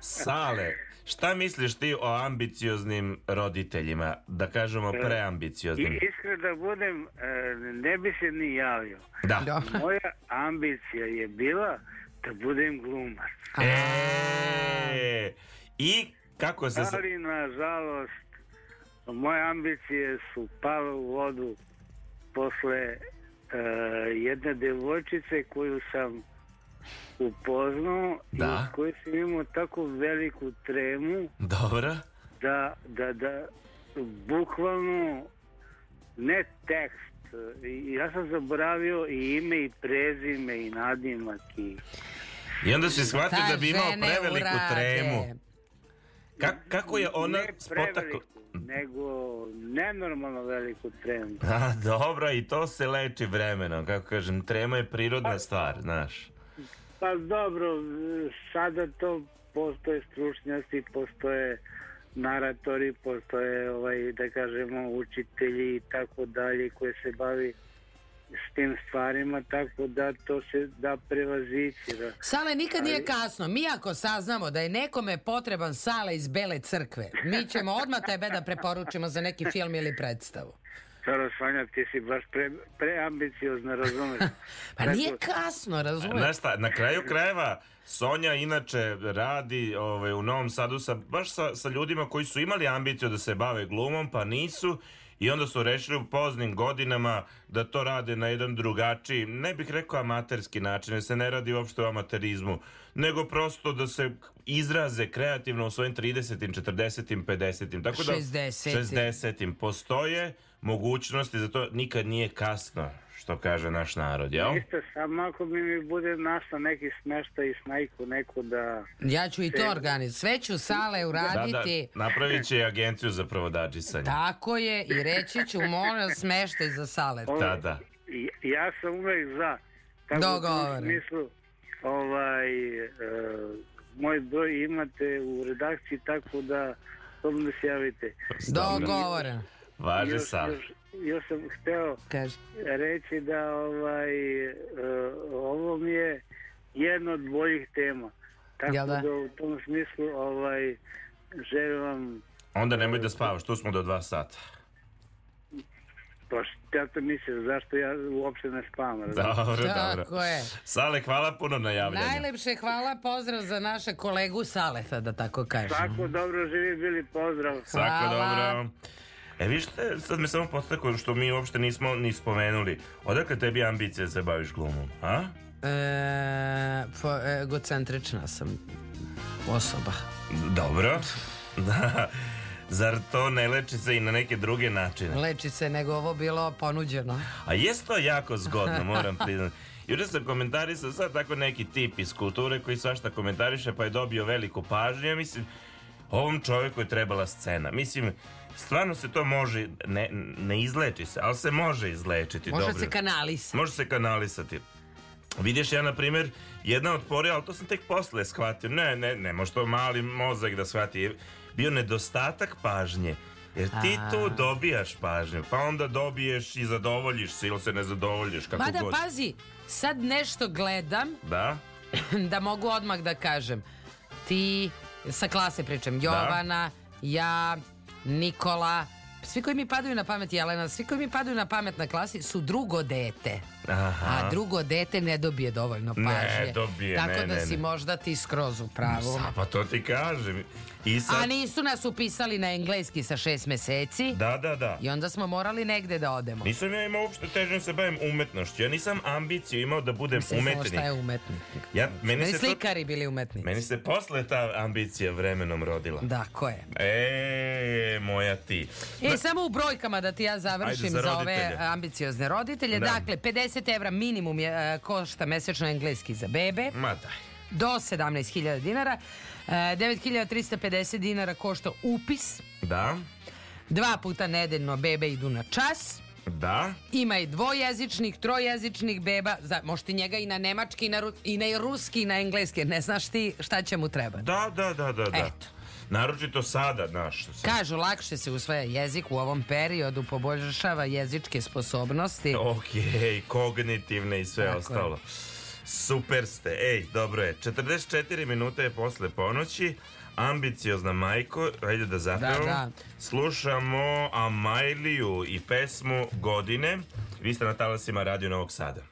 Sale, šta misliš ti o ambicioznim roditeljima? Da kažemo preambicioznim. I iskreno da budem, e, ne bi se ni javio. Da. Dobro. Moja ambicija je bila da budem glumac. E, I kako se... Ali, nažalost, moje ambicije su pale u vodu posle e, jedne devojčice koju sam upoznao Da. i koju sam imao tako veliku tremu Dobro. da, da, da bukvalno ne tekst i ja sam zaboravio i ime i prezime i nadimak i I onda si shvatio da bi imao preveliku urade. tremu. Ka- kako je ona ne spotakla... preveliku, nego nenormalno veliku tremu. A, dobro, i to se leči vremenom. Kako kažem, trema je prirodna stvar, znaš. Pa dobro, sada to postoje stručnjaci, postoje naratori, postoje ovaj, da kažemo učitelji i tako dalje koji se bavi s tim stvarima, tako da to se da prevazići. Da. Sale, nikad nije kasno. Mi ako saznamo da je nekome potreban Sale iz Bele crkve, mi ćemo odmah tebe da preporučimo za neki film ili predstavu. Staro Sanja, ti si baš pre, preambiciozna, razumeš? Pa Tako- nije kasno, razumiješ? Znaš šta, na kraju krajeva Sonja inače radi ovaj, u Novom Sadu sa, baš sa, sa ljudima koji su imali ambiciju da se bave glumom, pa nisu i onda su rešili u poznim godinama da to rade na jedan drugačiji, ne bih rekao amaterski način, jer se ne radi uopšte o amaterizmu, nego prosto da se izraze kreativno u svojim 30. 40. 50. Tako da 60.. 60. postoje mogućnosti za to nikad nije kasno, što kaže naš narod, jel? Isto, samo ako mi mi bude našla neki smeštaj i snajku neku da... Ja ću i to organizati. Sve ću Sale Da, da, uraditi. napravit će agenciju za provodadžisanje. Tako je i reći ću molim vas, smeštaj za Sale. Da, da. I- Ja sam uvek za. Tako da u smislu, ovaj, e, moj broj imate u redakciji, tako da slobodno se javite. Dogovoreno. Važi Još, sam. još, još sam hteo Kaži. reći da ovaj, e, ovo mi je jedna od boljih tema. Tako Jel da? da? u tom smislu ovaj, želim vam Onda nemoj da spavaš, tu smo do dva sata. Pa šta to misliš, zašto ja uopšte ne spavam? Dobro, dobro. Tako je. Sale, hvala puno na javljanju. Najlepše hvala, pozdrav za naše kolegu Saleta, da tako kažem. Svako dobro živi, bili pozdrav. Svako Hvala. dobro. E vi šta, sad me samo podstaklo što mi uopšte nismo ni spomenuli. Odakle tebi ambicije da se baviš glumom, a? E, po, egocentrična sam osoba. Dobro. Da. Zar to ne leči se i na neke druge načine? Leči se nego ovo bilo ponuđeno. A jest to jako zgodno, moram priznati. Juče sam komentarisao sad tako neki tip iz kulture koji svašta komentariše pa je dobio veliku pažnju. Ja mislim, ovom čovjeku je trebala scena. Mislim, stvarno se to može, ne, ne izleči se, ali se može izlečiti. Može dobro. se kanalisati. Može se kanalisati. Vidiš, ja, na primjer, jedna od porija, ali to sam tek posle shvatio. Ne, ne, ne može to mali mozak da shvati. Bio nedostatak pažnje. Jer ti A. tu dobijaš pažnju, pa onda dobiješ i zadovoljiš se ili se ne zadovoljiš, kako Mada god. pazi, sad nešto gledam Da? da mogu odmah da kažem. Ti, sa klase pričam, Jovana, ja, Nikola, svi koji mi padaju na pamet, Jelena, svi koji mi padaju na pamet na klasi su drugo dete. Aha. A drugo dete ne dobije dovoljno Ne pažnje. dobije, Tako ne, da ne, si ne. možda ti skroz u pravu. Sa, pa to ti kažem. I sad... A nisu nas upisali na engleski sa šest meseci Da, da, da. i onda smo morali negde da odemo. Nisam ja imao uopšte težnje da se bavim umetnošću. Ja nisam ambiciju imao da budem znala umetnik. šta je umetnik. Ja, meni, Meni se to, slikari bili umetnici. meni se posle ta ambicija vremenom rodila. Da, ko je? E, moja ti. E, samo u brojkama da ti ja završim Ajde, za za, ove ambiciozne roditelje. Da. Dakle, 50 evra minimum je, e, košta mesečno engleski za bebe, Ma daj. do 17.000 dinara. E, 9.350 dinara košta upis. Da? Dva puta nedeljno bebe idu na čas. Da? Ima i dvojezičnih, trojezičnih beba. Za, možeš ti njega i na nemački, i na, ru- i na ruski, i na engleski. Ne znaš ti šta će mu trebati. Da, da, da, da, da. Eto. Naročito sada, znaš. Kažu, lakše se usvaja jezik u ovom periodu, poboljšava jezičke sposobnosti. Ok, kognitivne i sve Tako je. Super ste. Ej, dobro je. 44 minute je posle ponoći. Ambiciozna majko, ajde da zapevamo. Da, da. Slušamo Amajliju i pesmu Godine. Vi ste na talasima Radio Novog Sada.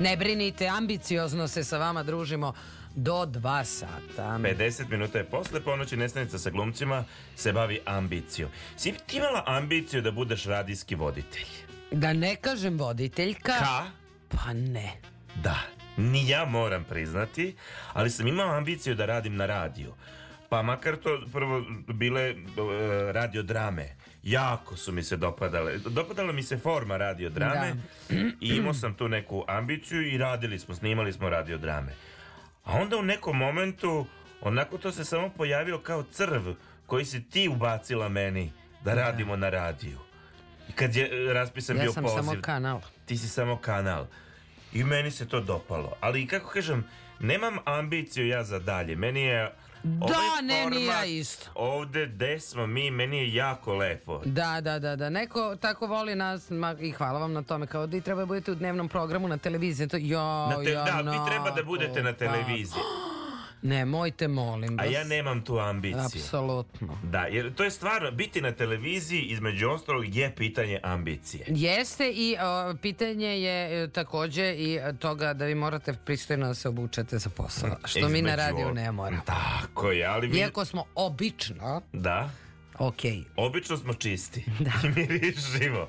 Ne brinite, ambiciozno se sa vama družimo do dva sata. 50 minuta je posle ponoći Nesanica sa glumcima se bavi ambicijom. Si ti imala ambiciju da budeš radijski voditelj? Da ne kažem voditeljka. Ka? Pa ne. Da, ni ja moram priznati, ali sam imao ambiciju da radim na radiju. Pa makar to prvo bile e, radiodrame. Jako su mi se dopadale. Dopadala mi se forma radiodrame i imao sam tu neku ambiciju i radili smo, snimali smo radiodrame. A onda u nekom momentu, onako to se samo pojavio kao crv koji si ti ubacila meni da radimo na radiju. I kad je e, raspisan Ja bio sam poziv, samo kanal. ti si samo kanal. I meni se to dopalo. Ali kako kažem, nemam ambiciju ja za dalje. Meni je Da, ovaj ne, format isto. Ovde gde smo mi, meni je jako lepo. Da, da, da, da. Neko tako voli nas ma, i hvala vam na tome. Kao da i treba da budete u dnevnom programu na televiziji. To, jo, Na te- ja, da, vi treba da budete na televiziji. Nemojte, molim A vas. ja nemam tu ambiciju. Apsolutno. Da, jer to je stvarno, biti na televiziji između ostalog je pitanje ambicije. Jeste i o, pitanje je e, takođe i e, toga da vi morate pristojno da se obučete za posao. Što mi na Između radiju ne moramo. Tako je, ali vi... Iako smo obično, Da, ok. obično smo čisti. Da. I mirišimo.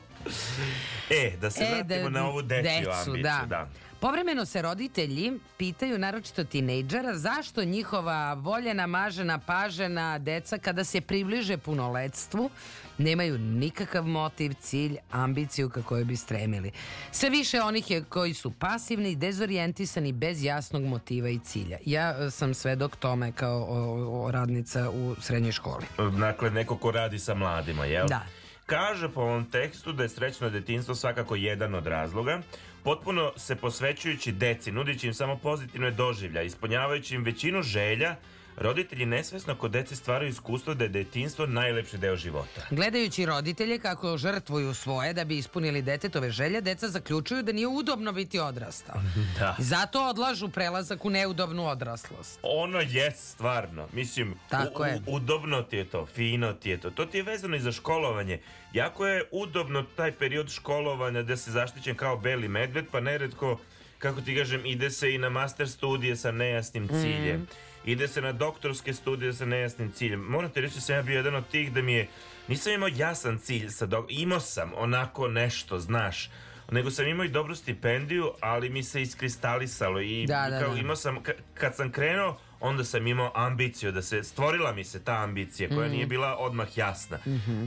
E, da se vratimo na ovu dečju decu, ambiciju. da. da. Povremeno se roditelji pitaju, naročito tinejdžera, zašto njihova voljena, mažena, pažena deca kada se približe punoletstvu nemaju nikakav motiv, cilj, ambiciju ka kojoj bi stremili. Sve više onih je koji su pasivni, dezorijentisani, bez jasnog motiva i cilja. Ja e, sam svedok tome kao o, o, radnica u srednjoj školi. Dakle, neko ko radi sa mladima, jel? Da. Kaže po ovom tekstu da je srećno detinstvo svakako jedan od razloga, potpuno se posvećujući deci, nudići im samo pozitivne doživlja, ispunjavajući im većinu želja, roditelji nesvesno kod dece stvaraju iskustvo da je detinstvo najlepši deo života. Gledajući roditelje kako žrtvuju svoje da bi ispunili detetove želje, deca zaključuju da nije udobno biti odrastao. Da. Zato odlažu prelazak u neudobnu odraslost. Ono je stvarno, mislim, Tako u- je. u- udobno ti je to, fino ti je to. To ti je vezano i za školovanje. Jako je udobno taj period školovanja da se zaštićen kao beli medved, pa neretko, kako ti kažem, ide se i na master studije sa nejasnim ciljem. Ide se na doktorske studije sa nejasnim ciljem. Moram ti reći da sam ja bio jedan od tih da mi je, nisam imao jasan cilj sa dok... Imao sam onako nešto, znaš, nego sam imao i dobru stipendiju, ali mi se iskristalisalo i Da, da, kao da. imao sam, ka- kad sam krenuo, onda sam imao ambiciju da se, stvorila mi se ta ambicija koja nije bila odmah jasna.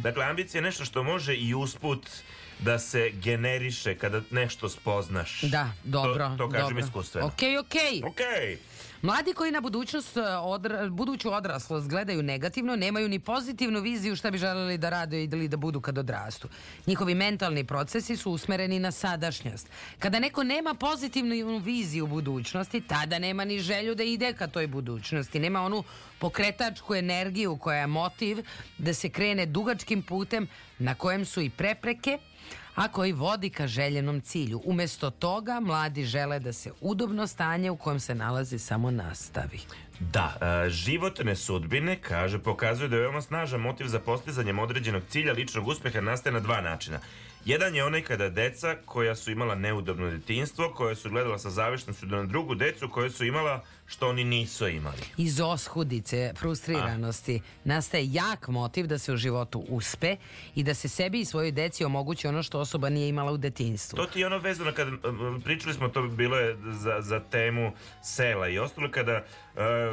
Dakle, ambicija je nešto što može i usput da se generiše kada nešto spoznaš. Da, dobro. To, to kažem dobro. iskustveno. Okej, okej. Okej. Mladi koji na budućnost, e, odra, buduću odraslost gledaju negativno, nemaju ni pozitivnu viziju šta bi želeli da rade ili da budu kad odrastu. Njihovi mentalni procesi su usmereni na sadašnjost. Kada neko nema pozitivnu viziju budućnosti, tada nema ni želju da ide ka toj budućnosti. Nema onu pokretačku energiju koja je motiv da se krene dugačkim putem na kojem su i prepreke, a koji vodi ka željenom cilju. Umesto toga, mladi žele da se udobno stanje u kojem se nalazi samo nastavi. Da, e, životne sudbine, kaže, pokazuju da je veoma snažan motiv za postizanjem određenog cilja ličnog uspeha nastaje na dva načina. Jedan je onaj kada deca koja su imala neudobno detinstvo, koja su gledala sa zavišnošću na drugu decu koja su imala što oni nisu imali. Iz oshudice, frustriranosti, nastaje jak motiv da se u životu uspe i da se sebi i svojoj deci omogući ono što osoba nije imala u detinstvu. To ti je ono vezano kada pričali smo to bilo je za, za temu sela i ostalo kada e,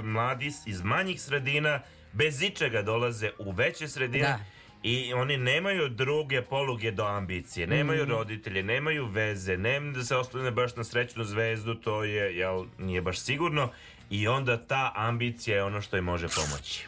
mladi iz manjih sredina bez ičega dolaze u veće sredine Da. I oni nemaju druge poluge do ambicije, nemaju Mhm. roditelje, nemaju veze, nema da se ostane baš na srećnu zvezdu, to je, jel, nije baš sigurno i onda ta ambicija je ono što im može pomoći.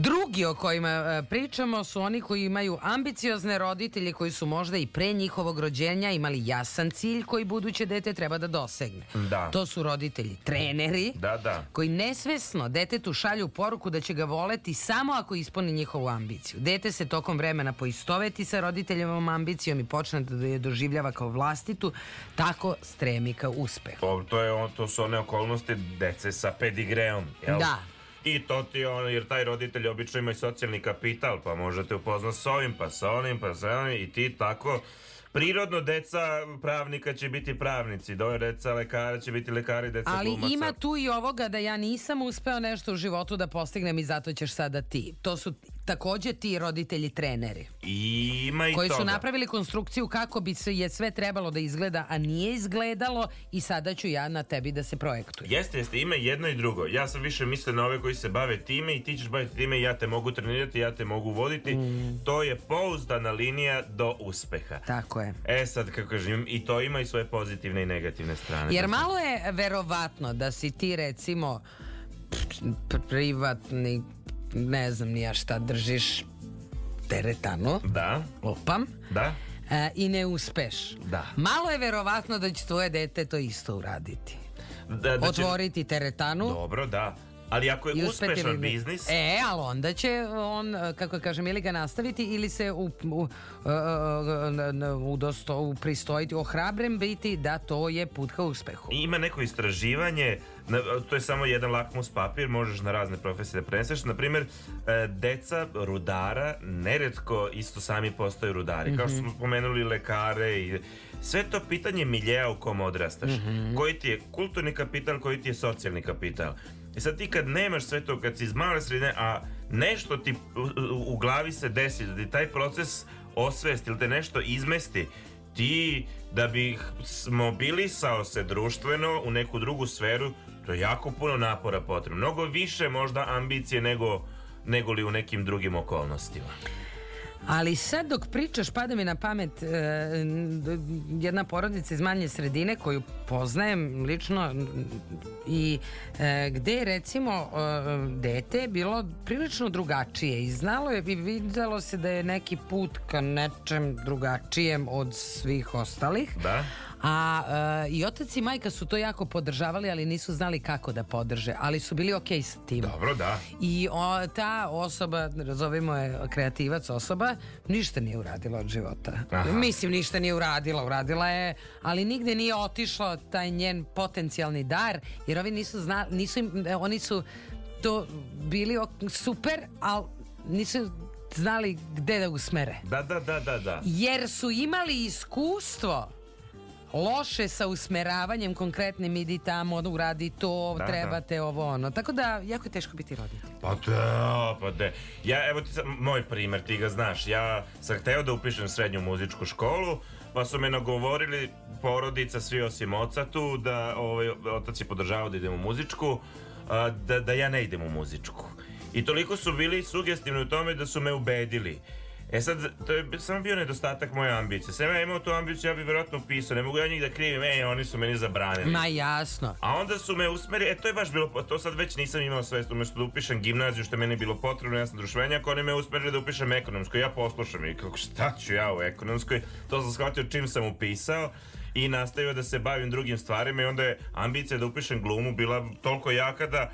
Drugi o kojima e, pričamo su oni koji imaju ambiciozne roditelje koji su možda i pre njihovog rođenja imali jasan cilj koji buduće dete treba da dosegne. Da. To su roditelji treneri Da, da. koji nesvesno detetu šalju poruku da će ga voleti samo ako ispuni njihovu ambiciju. Dete se tokom vremena poistoveti sa roditeljevom ambicijom i počne da je doživljava kao vlastitu, tako stremi ka uspehu. To, to, je, to su one okolnosti dece sa pedigreom, jel? Da. I to ti ono, jer taj roditelj obično ima i socijalni kapital, pa možete upoznat s ovim, pa sa onim, pa sa onim, i ti tako... Prirodno deca pravnika će biti pravnici, do deca lekara će biti lekari, deca Ali glumaca. ima tu i ovoga da ja nisam uspeo nešto u životu da postignem i zato ćeš sada ti. To su takođe ti roditelji treneri. I ima i koji toga. su napravili konstrukciju kako bi se je sve trebalo da izgleda, a nije izgledalo i sada ću ja na tebi da se projektujem. Jeste, jeste, ima jedno i drugo. Ja sam više mislio na ove koji se bave time i ti ćeš baviti time i ja te mogu trenirati, ja te mogu voditi. To je pouzdana linija do uspeha. Tako je. E sad, kako kažem, i to ima i svoje pozitivne i negativne strane. Jer Da. malo je verovatno da si ti recimo privatni, ne znam ni ja šta, držiš teretanu, Da, lupam, da, e, i ne uspeš. da. Malo je verovatno da će tvoje dete to isto uraditi. da, da će- Otvoriti teretanu. Dobro, da. Ali ako je uspešan ili biznis, E, ali onda će on, e, kako kažem, ili ga nastaviti ili se u, u, e, e, udosto, upristojiti, ohrabren biti da to je put ka uspehu. ima neko istraživanje, na- to je samo jedan lakmus papir, možeš na razne profesije da preneseš. Na primjer, e, deca rudara neretko isto sami postaju rudari. Kao što smo spomenuli lekare i sve to pitanje miljeja u kom odrastaš. Koji ti je kulturni kapital, koji ti je socijalni kapital. I sad ti kad nemaš sve to, kad si iz male sredine, a nešto ti u, u- u glavi se desi, da ti taj proces osvesti ili te nešto izmesti, ti da bi mobilisao se društveno u neku drugu sferu, to je jako puno napora potrebno. Mnogo više možda ambicije nego, nego li u nekim drugim okolnostima. Ali sad dok pričaš pada mi na pamet e, jedna porodica iz manje sredine koju poznajem lično i e, gde je recimo e, dete bilo prilično drugačije i znalo je i videlo se da je neki put ka nečem drugačijem od svih ostalih. Da? A e, i otac i majka su to jako podržavali, ali nisu znali kako da podrže, ali su bili okej sa tim. Dobro, da. I o, ta osoba, razovimo je kreativac osoba, ništa nije uradila od života. Aha. Mislim, ništa nije uradila. Uradila je, ali nigde nije otišlo taj njen potencijalni dar, jer ovi nisu znali, nisu im, e, oni su to bili ok- super, ali nisu znali gde da usmere. Da, da, da, da, da. Jer su imali iskustvo loše sa usmeravanjem konkretnim idi tamo, uradi to, Da, trebate ovo ono. Tako da jako je teško biti roditelj. Pa da, pa da. Ja, evo ti sad, moj primer, ti ga znaš. Ja sam hteo da upišem srednju muzičku školu, pa su me nagovorili porodica, svi osim oca tu, da ovaj, otac je podržavao da idem u muzičku, a, da, da ja ne idem u muzičku. I toliko su bili sugestivni u tome da su me ubedili. E sad, to je samo bio nedostatak moje ambicije. Sam ja imao tu ambiciju, ja bih vjerojatno upisao. Ne mogu ja njih da krivim, e, oni su meni zabranili. Ma jasno. A onda su me usmerili, e to je baš bilo, to sad već nisam imao svest, umjesto da upišem gimnaziju što je meni bilo potrebno, ja sam društvenjak, oni me usmerili da upišem ekonomsku, ja poslušam i kako šta ću ja u ekonomskoj, to sam shvatio čim sam upisao i nastavio da se bavim drugim stvarima i onda je ambicija da upišem glumu bila toliko jaka da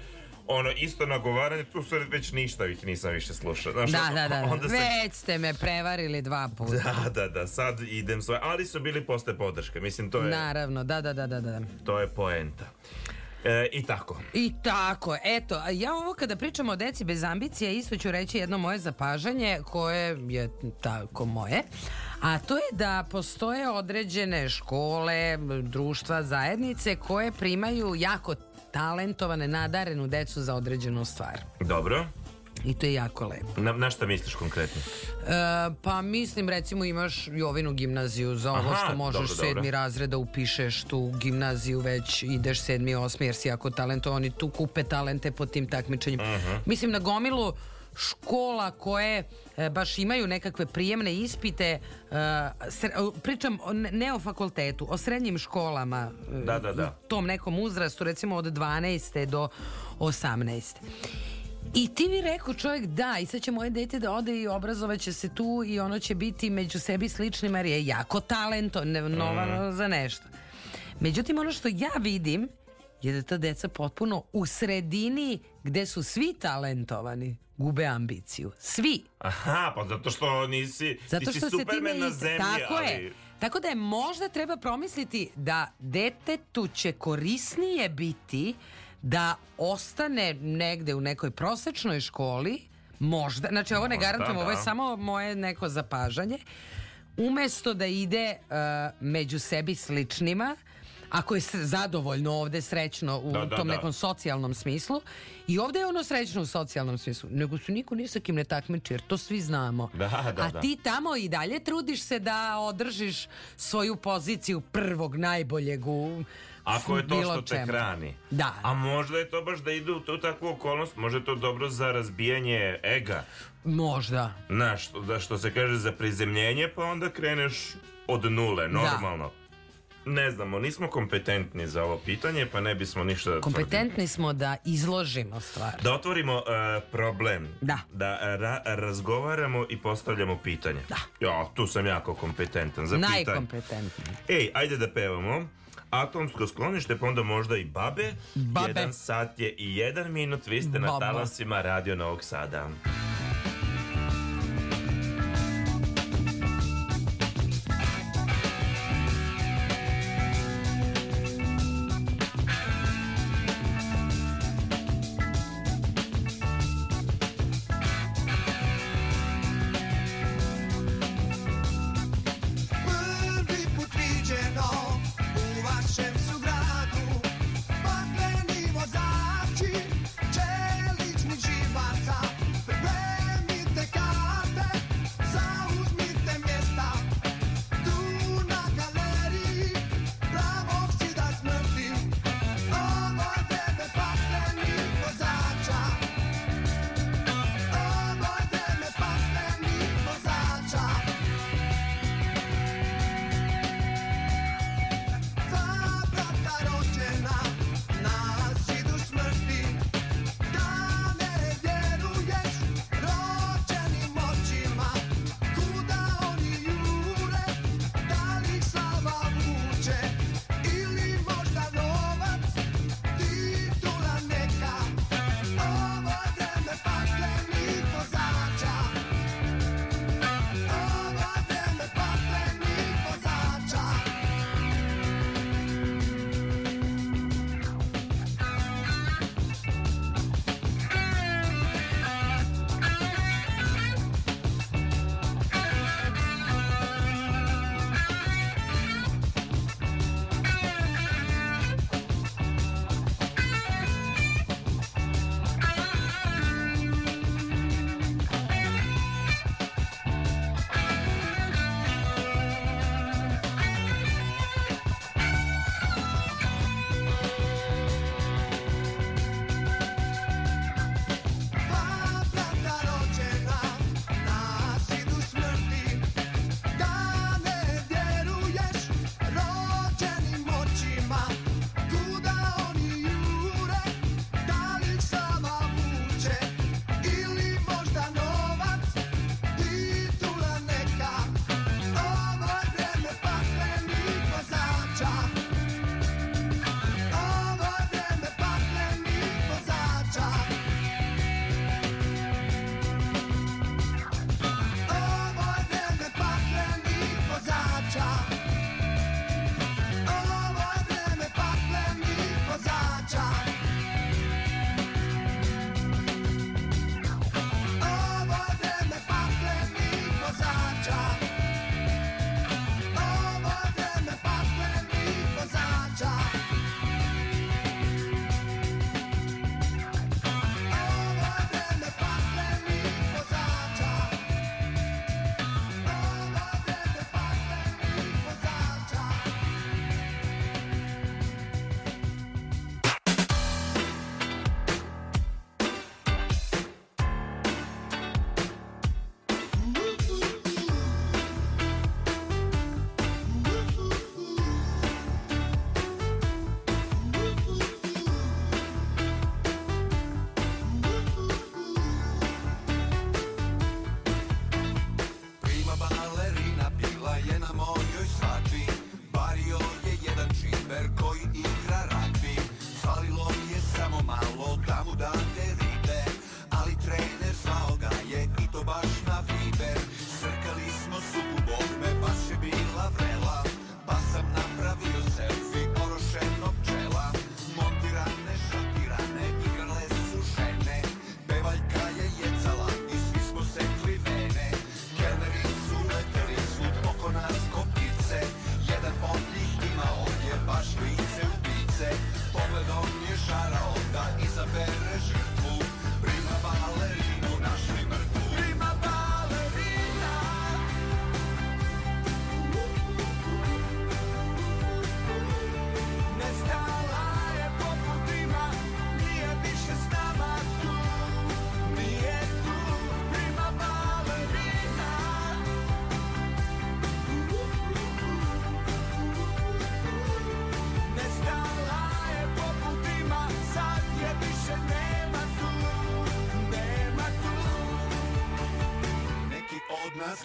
ono isto nagovaranje, tu sad već ništa ih nisam više slušao. Znaš, Da, da, da. onda sam- Već ste me prevarili dva puta. Da, da, da, sad idem svoje, ali su bili posle podrške, mislim to je, Naravno, da, da, da, da, da. to je poenta. E, I tako. I tako, eto, ja ovo kada pričamo o deci bez ambicije, isto ću reći jedno moje zapažanje koje je tako moje, A to je da postoje određene škole, društva, zajednice koje primaju jako talentovane, nadarenu decu za određenu stvar. Dobro. I to je jako lepo. Na, na šta misliš konkretno? E, pa mislim recimo imaš Jovinu gimnaziju za ovo Aha, što možeš dobro, sedmi dobro. razred da upišeš tu gimnaziju već ideš sedmi, osmi jer si jako talentovani tu kupe talente po tim takmičenjima. Mhm. Mislim na gomilu škola koje e, baš imaju nekakve prijemne ispite e, pričam o, ne- o fakultetu, o srednjim školama e, Da, da, da. tom nekom uzrastu recimo od 12. do 18. I ti mi rekao čovjek da i sad će moje dete da ode i obrazovaće se tu i ono će biti među sebi sličnim jer je jako talentovano za nešto. Međutim ono što ja vidim je da ta deca potpuno u sredini gde su svi talentovani gube ambiciju. Svi. Aha, pa zato što nisi, Zato ti si što se superman time na zemlji, Tako ali... je. Tako da je možda treba promisliti da detetu će korisnije biti da ostane negde u nekoj prosečnoj školi, možda, znači ovo ne garantujem, ovo je da. samo moje neko zapažanje, umesto da ide uh, među sebi sličnima, ako je zadovoljno ovde srećno u Da, da, tom da. nekom socijalnom smislu i ovde je ono srećno u socijalnom smislu nego su niko ni sa kim ne takmiči jer to svi znamo Da, da, a da. ti tamo i dalje trudiš se da održiš svoju poziciju prvog najboljeg u Ako je to što te čemu. hrani. Da. A možda je to baš da ide u tu takvu okolnost, možda je to dobro za razbijanje ega. Možda. Znaš, što, da što se kaže za prizemljenje, pa onda kreneš od nule, normalno. Ne znamo, nismo kompetentni za ovo pitanje, pa ne bismo ništa da tvrdimo. Kompetentni smo da izložimo stvar. Da otvorimo e, problem. Da. Da e, ra- razgovaramo i postavljamo pitanje. Da. Ja, tu sam jako kompetentan za pitanje. Najkompetentniji. Ej, ajde da pevamo. Atomsko sklonište, pa onda možda i babe. Babe. Jedan sat je i jedan minut, vi ste na Baba. talasima Radio Novog Sada.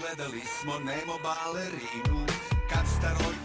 Gledali smo nemo balerinu. Kad starojko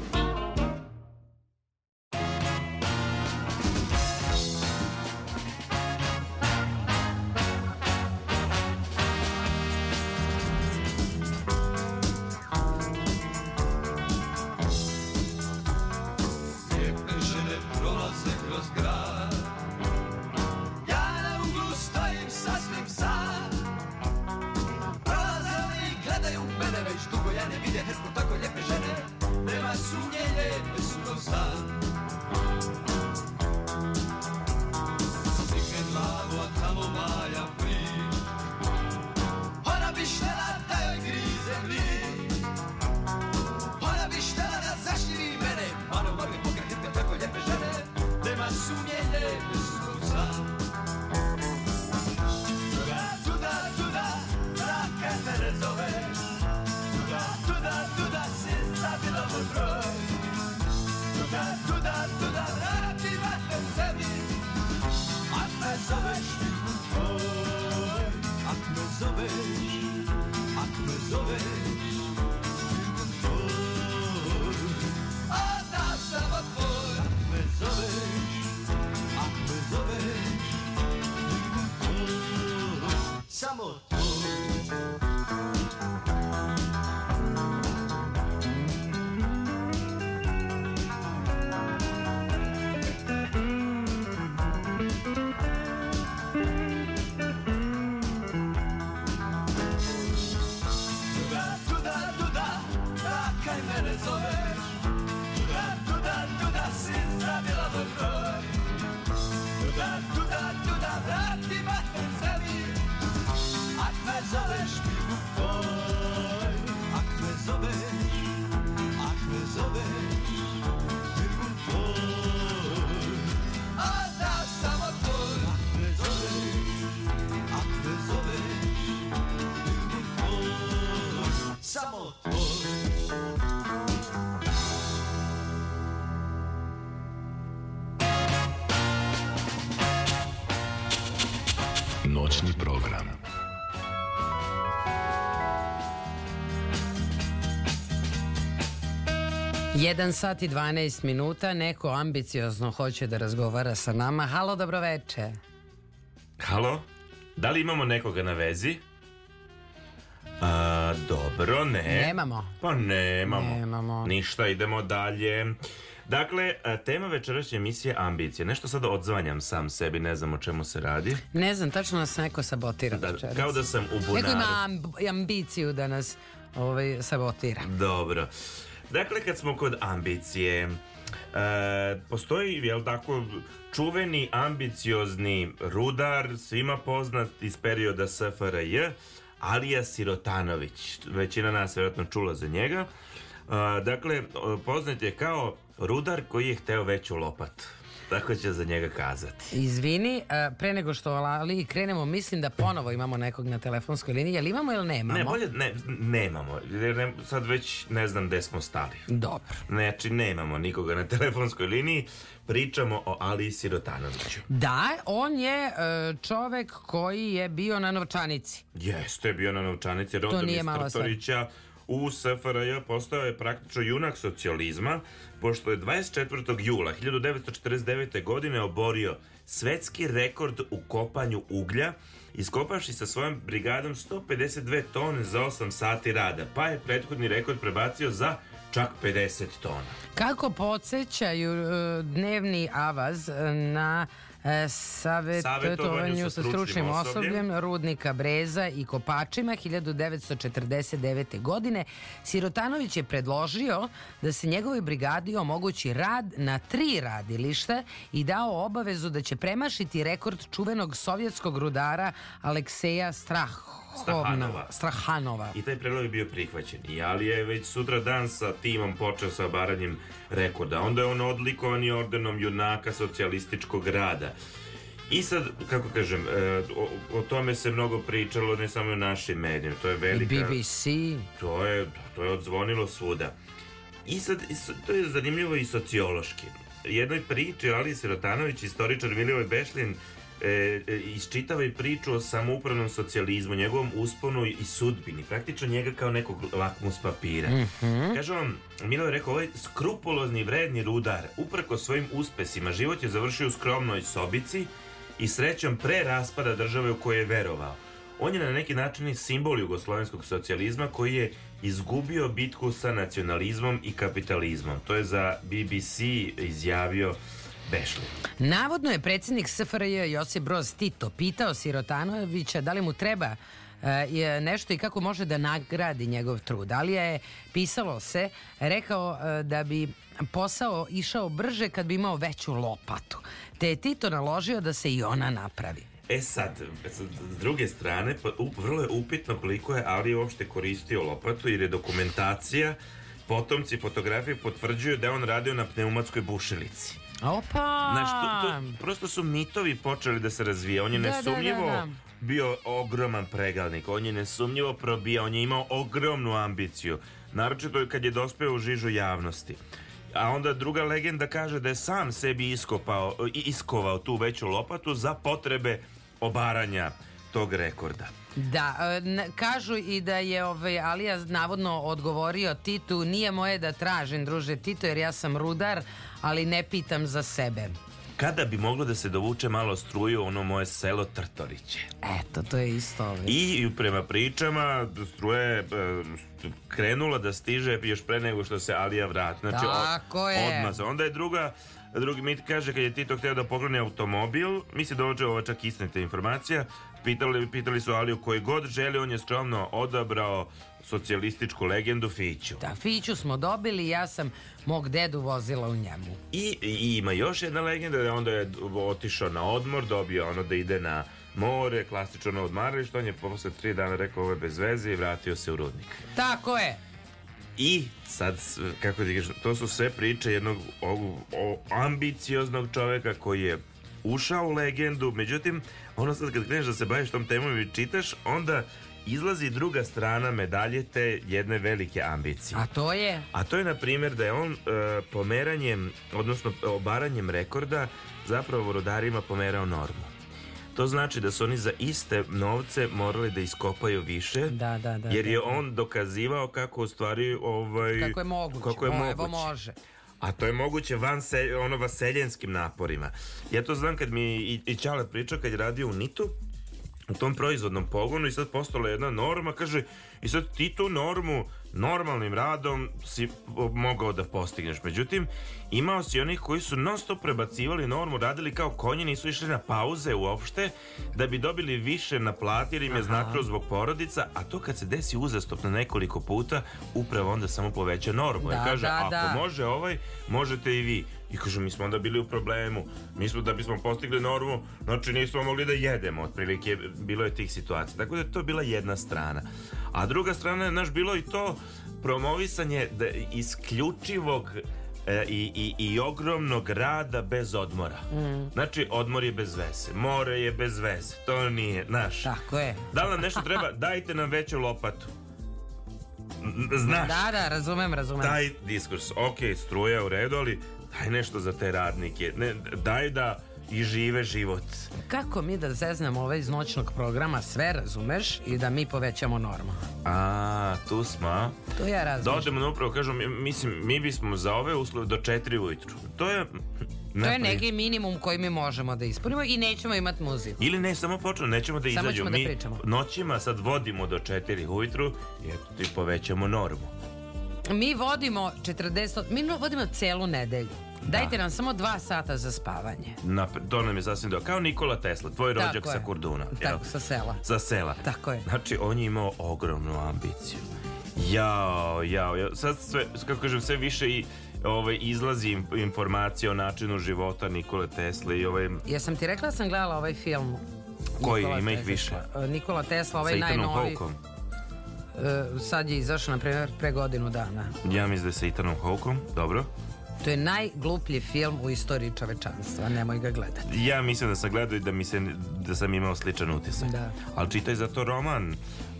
1 sat i 12 minuta, neko ambiciozno hoće da razgovara sa nama. Halo, dobroveče. Halo, da li imamo nekoga na vezi? A, dobro, ne. Nemamo. Pa nemamo. Nemamo. Ništa, idemo dalje. Dakle, tema večerašnje emisije ambicije. Nešto sad odzvanjam sam sebi, ne znam o čemu se radi. Ne znam, tačno nas neko sabotira da, večeras. Kao da sam u bunaru. Neko ima amb ambiciju da nas ovaj, sabotira. Dobro. Dobro. Dakle, kad smo kod ambicije, e, postoji, jel tako, čuveni, ambiciozni rudar, svima poznat iz perioda SFRJ, Alija Sirotanović. Većina nas vjerojatno čula za njega. E, dakle, o, poznat je kao rudar koji je hteo veću lopatu. Tako će za njega kazati. Izvini, a, pre nego što ali krenemo, mislim da ponovo imamo nekog na telefonskoj liniji. Jel imamo ili nemamo? Ne, bolje, ne, nemamo. Jer ne- sad već ne znam gde smo stali. Dobro. Znači, nemamo nikoga na telefonskoj liniji. Pričamo o Aliji Sirotanoviću. Da, on je e, čovek koji je bio na novčanici. Jeste, bio na novčanici nije iz mala stvar. Trtorića u SFRJ postao je praktično junak socijalizma, pošto je 24. jula 1949. godine oborio svetski rekord u kopanju uglja, iskopavši sa svojom brigadom 152 tone za 8 sati rada, pa je prethodni rekord prebacio za čak 50 tona. Kako podsjećaju e, dnevni avaz e, na e, savjetovanju sa stručnim osobljem Rudnika Breza i Kopačima 1949. godine Sirotanović je predložio da se njegovoj brigadi omogući rad na tri radilišta i dao obavezu da će premašiti rekord čuvenog sovjetskog rudara Alekseja Strahovna, Strahanova. Strahanova. I taj predlog je bio prihvaćen. I Ali je već sutra dan sa timom počeo sa obaranjem rekorda. Onda je on odlikovan i ordenom junaka socijalističkog rada. I sad, kako kažem, e, o, o tome se mnogo pričalo, ne samo u našim medijima. To je I velika... BBC. To je, to je odzvonilo svuda. I i sad, to je zanimljivo i sociološki. Jednoj priči Ali Sirotanović, istoričar Milivoj Bešlin, e, e, iščitava i priču o samoupravnom socijalizmu, njegovom usponu i sudbini, praktično njega kao nekog lakmus papira. Mhm. Kaže on, Milo je rekao, ovaj skrupulozni vredni rudar, uprko svojim uspesima, život je završio u skromnoj sobici i srećom pre raspada države u kojoj je verovao. On je na neki način i simbol jugoslovenskog socijalizma koji je izgubio bitku sa nacionalizmom i kapitalizmom. To je za BBC izjavio Bešlin. Navodno je predsjednik SFRJ Josip Broz Tito pitao Sirotanovića da li mu treba e, je nešto i kako može da nagradi njegov trud. Ali je pisalo se, rekao e, da bi posao išao brže kad bi imao veću lopatu. Te je Tito naložio da se i ona napravi. E sad, sad, s druge strane, pa, u- vrlo je upitno koliko je Ali uopšte koristio lopatu, jer je dokumentacija, potomci fotografije potvrđuju da je on radio na pneumatskoj bušilici. Opa! Znaš, to, to, prosto su mitovi počeli da se razvije. On je Da, da, nesumnjivo da, da. bio ogroman pregalnik. On je nesumnjivo probija. On je imao ogromnu ambiciju. Naročito kad je dospeo u žižu javnosti. A onda druga legenda kaže da je sam sebi iskopao, iskovao tu veću lopatu za potrebe obaranja tog rekorda. Da, e, kažu i da je ovaj Alija navodno odgovorio Titu, nije moje da tražim, druže Tito, jer ja sam rudar, ali ne pitam za sebe. Kada bi moglo da se dovuče malo struju ono moje selo Trtoriće? Eto, to je isto ovaj. I prema pričama struja je krenula da stiže još pre nego što se Alija vrati. Znači, Tako je. Odmah se. Onda je druga Drugi mit kaže kad je Tito htio da pokloni automobil, misli da ovo je čak istinita informacija, pitali, pitali su Aliju koji god želi, on je skromno odabrao socijalističku legendu Fiću. Da, Fiću smo dobili, ja sam mog dedu vozila u njemu. I, i ima još jedna legenda da onda je otišao na odmor, dobio ono da ide na more, klasično na odmaralište, on je posle tri dana rekao ovo je bez veze i vratio se u rudnik. Tako je. I sad, kako ti kažem, to su sve priče jednog ovog, o, ambicioznog čoveka koji je ušao u legendu, međutim, ono sad kad kreneš da se baviš tom temom i čitaš, onda izlazi druga strana medalje te jedne velike ambicije. A to je? A to je na primjer da je on e, pomeranjem, odnosno obaranjem rekorda zapravo rodarima pomerao normu. to znači da su oni za iste novce morali da iskopaju više. Da, da, da. jer je da. on dokazivao kako u stvari ovaj Kako je moguće. kako je moguće. Evo može. A to je moguće van se, ono vaseljenskim naporima. Ja to znam kad mi i, i Ćale priča kad je radio u Nitu, u tom proizvodnom pogonu i sad postala jedna norma, kaže, i sad ti tu normu normalnim radom si mogao da postigneš. Međutim, imao si onih koji su non stop prebacivali normu, radili kao konji, nisu išli na pauze uopšte, da bi dobili više na plati jer im je značilo zbog porodica, a to kad se desi uzastopno nekoliko puta, upravo onda samo poveća normu. Da, Jer kaže, da, ako da. može ovaj, možete i vi. I kaže, mi smo onda bili u problemu. Mi smo, da bismo postigli normu, znači nismo mogli da jedemo, otprilike, bilo je tih situacija. Tako da je to bila jedna strana. A druga strana je, znaš, bilo i to promovisanje da, isključivog e, i, i, i ogromnog rada bez odmora. Mm. Znači, odmor je bez veze, more je bez veze, to nije, znaš. Tako je. Da li nam nešto treba? Dajte nam veću lopatu. Znaš, Da, da, razumem, razumem. taj diskurs, ok, struja u redu, ali daj nešto za te radnike. Ne, daj da i žive život. Kako mi da zeznamo ovaj iz noćnog programa sve razumeš i da mi povećamo normu? A, tu smo, a? To ja Da razmišljam. odemo na upravo, kažem, mi- mislim, mi bismo za ove uslove do 4 ujutru. To je... To je neki minimum koji mi možemo da ispunimo i nećemo imati muziku. Ili ne, samo počnu, nećemo da Samo izađu. ćemo da mi pričamo. noćima sad vodimo do 4 ujutru i eto ti povećamo normu. Mi vodimo 40, mi vodimo celu nedelju. Dajte nam samo dva sata za spavanje. Na, to nam je sasvim dobro. Kao Nikola Tesla, tvoj Tako rođak je. sa Korduna. jel? Tako, sa sela. Sa sela. Tako je. Znači, on je imao ogromnu ambiciju. Jao, jao, jao. Sad sve, kako kažem, sve više i ovaj, izlazi informacija o načinu života Nikole Tesla i ovaj... Jesam ti rekla da sam gledala ovaj film? Koji? Nikola Ima ih Tesla. više. E, Nikola Tesla, ovaj najnoviji. E, sad je izašao, na primjer, pre godinu dana. Ja mislim da je sa Ethanom Hawkom, dobro. To je najgluplji film u istoriji čovečanstva, nemoj ga gledati. Ja mislim da sam gledao i da, mi se, da sam imao sličan utisak. Da. Ali čitaj zato roman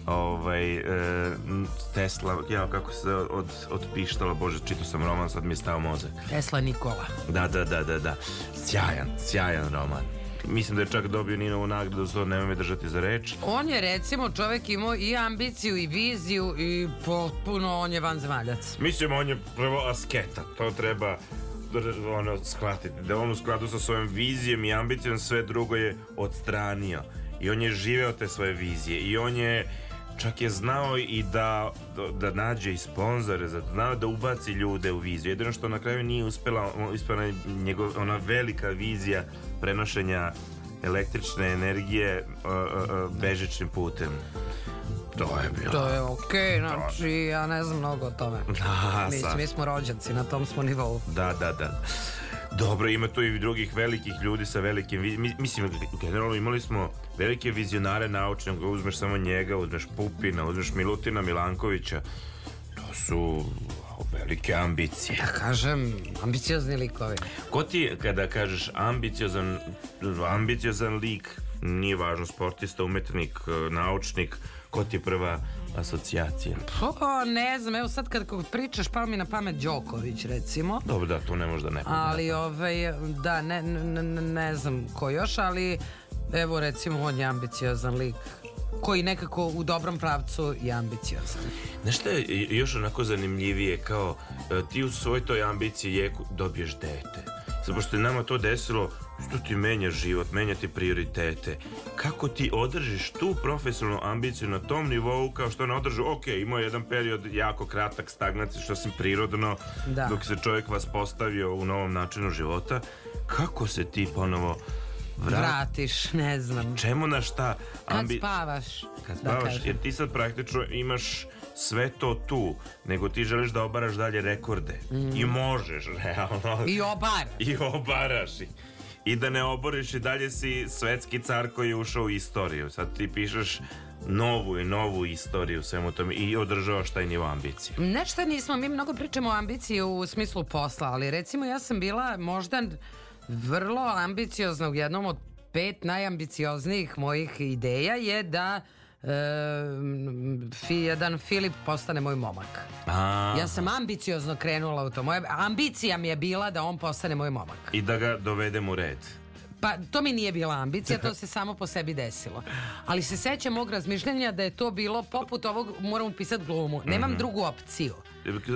ovaj, e, Tesla, ja kako se od, otpištalo, bože, čitao sam roman, sad mi je stao mozak. Tesla Nikola. Da, da, da, da, da. Sjajan, sjajan roman. Mislim da je čak dobio Ninovu nagradu, to nemoj me držati za reč. On je recimo čovjek imao i ambiciju i viziju i potpuno on je vanzemaljac. Mislim, on je prvo asketa, to treba ono, shvatiti, da on u skladu sa svojom vizijom i ambicijom sve drugo je odstranio. I on je živeo te svoje vizije i on je čak je znao i da, da, da nađe i sponzore, znao da ubaci ljude u viziju. Jedino što na kraju nije uspela, uspela je njegov, ona velika vizija prenošenja električne energije uh, uh, uh, bežičnim putem. To je bilo. To je okej, znači ja ne znam mnogo o tome. Da, mi, mi smo rođaci, na tom smo nivou. Da, da, da. Dobro, ima tu i drugih velikih ljudi sa velikim Mislim, generalno imali smo velike vizionare naučne, uzmeš samo njega, uzmeš Pupina, uzmeš Milutina Milankovića. To su velike ambicije. Ja kažem, ambiciozni likovi. Ko ti, je, kada kažeš ambiciozan, ambiciozan lik, nije važno, sportista, umetnik, naučnik, ko ti je prva asocijacija? O, ne znam, evo sad kad pričaš pa mi na pamet Đoković recimo. Dobro, da, to ne može da ne Ali ovaj, da, ne, ne, ne- ne znam ko još, ali evo recimo on je ambiciozan lik koji nekako u dobrom pravcu je ambiciozan. Znaš šta je još onako zanimljivije, kao e, ti u svoj toj ambiciji jeku dobiješ dete. Zato pošto je nama to desilo, što ti menja život, menja ti prioritete. Kako ti održiš tu profesionalnu ambiciju na tom nivou kao što ona održu, ok, imao je jedan period jako kratak stagnacije, što sam prirodno, Da. dok se čovjek vas postavio u novom načinu života. Kako se ti ponovo vra- Vratiš, ne znam. Čemu na šta? Kad ambi- spavaš. kad da spavaš, kažem. jer ti sad praktično imaš sve to tu, nego ti želiš da obaraš dalje rekorde. Mm. I možeš, realno. I obara. I obaraš. I, da ne oboriš i dalje si svetski car koji je ušao u istoriju. Sad ti pišeš novu i novu istoriju svemu tome i održavaš taj nivo ambicije. Nešto nismo, mi mnogo pričamo o ambiciji u smislu posla, ali recimo ja sam bila možda vrlo ambiciozna u jednom od pet najambicioznijih mojih ideja je da e, fi, jedan Filip postane moj momak. A, Ja sam ambiciozno krenula u to. Moja ambicija mi je bila da on postane moj momak. I da ga dovedem u red. Pa to mi nije bila ambicija, to se samo po sebi desilo. Ali se sećam mog razmišljanja da je to bilo poput ovog, moram upisati glumu. Nemam Mhm. drugu opciju.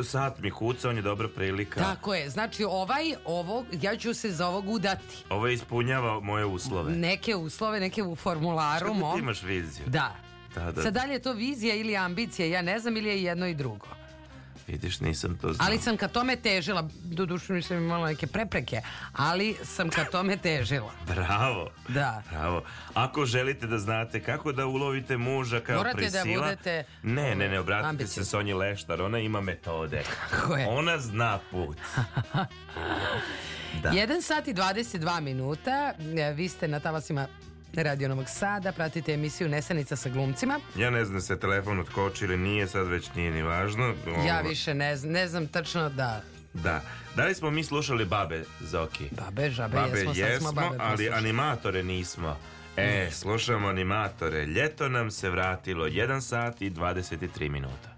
Sat mi kuca, on je dobra prilika. Tako je, znači ovaj, ovo, ja ću se za ovog udati. Ovo ispunjava moje uslove. Neke uslove, neke u formularu Kako ti imaš viziju? Da. Da, da. Sad da li je to vizija ili ambicija, ja ne znam ili je jedno i drugo. Vidiš, nisam to znao. Ali sam ka tome težila, doduše nisam imala neke prepreke, ali sam ka tome težila. Bravo. Da. Bravo. Ako želite da znate kako da ulovite muža kao Morate da prisila... budete, Ne, ne, ne, obratite ambiciozni. se Sonji Leštar, ona ima metode. Kako je? Ona zna put. Da. 1 sat i 22 minuta, e, vi ste na talasima Radio Novog Sada, pratite emisiju Nesanica sa glumcima. Ja ne znam se telefon otkoči ili nije, sad već nije ni važno. Ja Ovo- više ne znam, ne znam tačno da... Da. Da li smo mi slušali babe Zoki? Babe, žabe, Babe jesmo, sad smo babe ali animatore nismo. E, slušamo animatore. Ljeto nam se vratilo 1 sat i 23 minuta.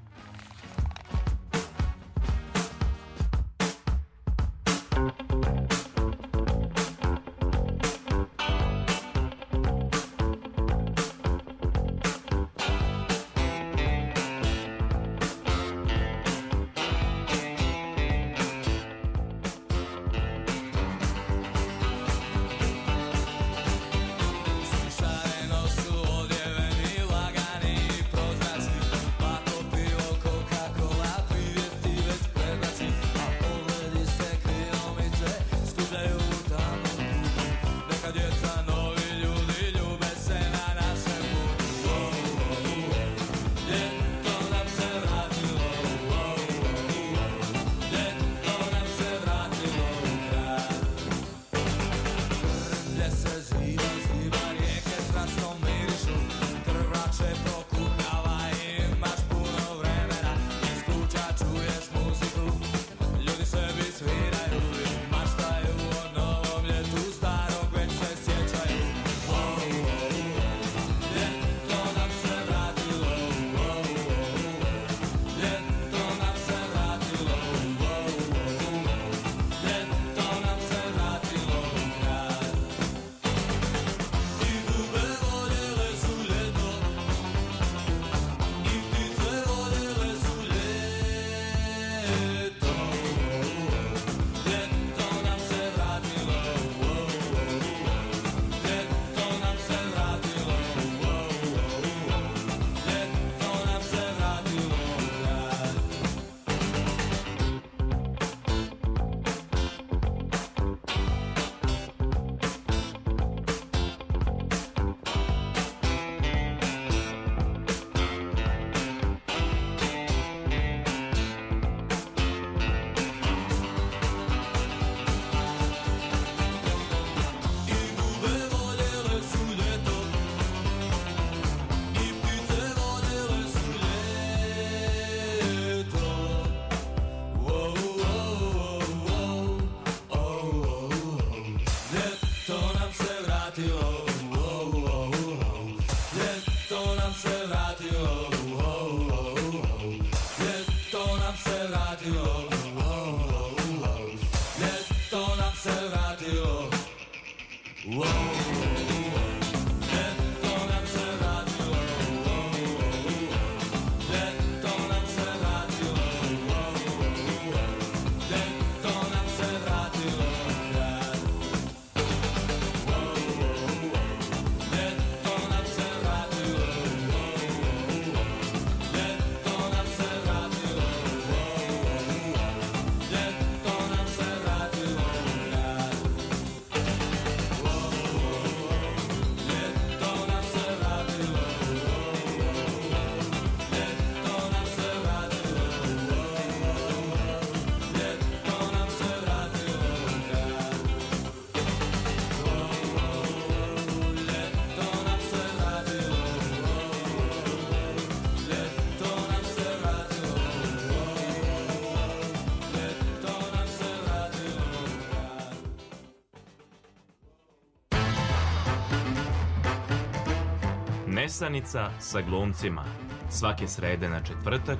Nesanica sa glumcima. Svake srede na četvrtak.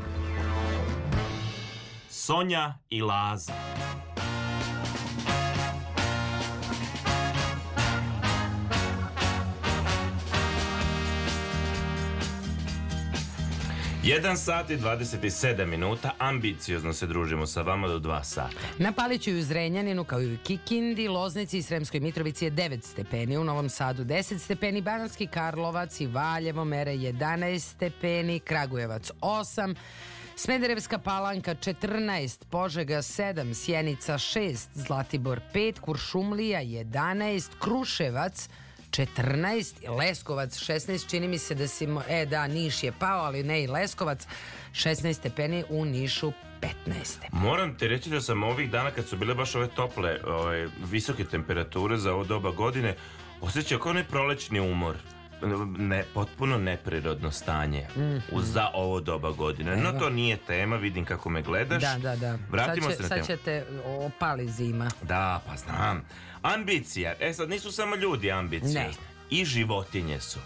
Sonja i Laza. 1 sat i 27 minuta, ambiciozno se družimo sa vama do 2 sata. Na Paliću i u Zrenjaninu, kao i u Kikindi, Loznici i Sremskoj Mitrovici je 9 stepeni, u Novom Sadu 10 stepeni, Bananski Karlovac i Valjevo mere 11 stepeni, Kragujevac 8, Smederevska palanka 14, Požega 7, Sjenica 6, Zlatibor 5, Kuršumlija 11, Kruševac 14, Leskovac 16, čini mi se da si, e da, Niš je pao, ali ne i Leskovac, 16 stepeni u Nišu 15. Moram ti reći da sam ovih dana kad su bile baš ove tople, ove, visoke temperature za ovo doba godine, osjećao kao onaj prolećni umor. Ne, potpuno neprirodno stanje Mhm. u- za ovo doba godine. No to nije tema, vidim kako me gledaš. Da, da, da. Vratimo sad će, se na sad temu. ćete opali zima. Da, pa znam. Ambicija. E sad, nisu samo ljudi ambiciozni. Ne. I životinje su.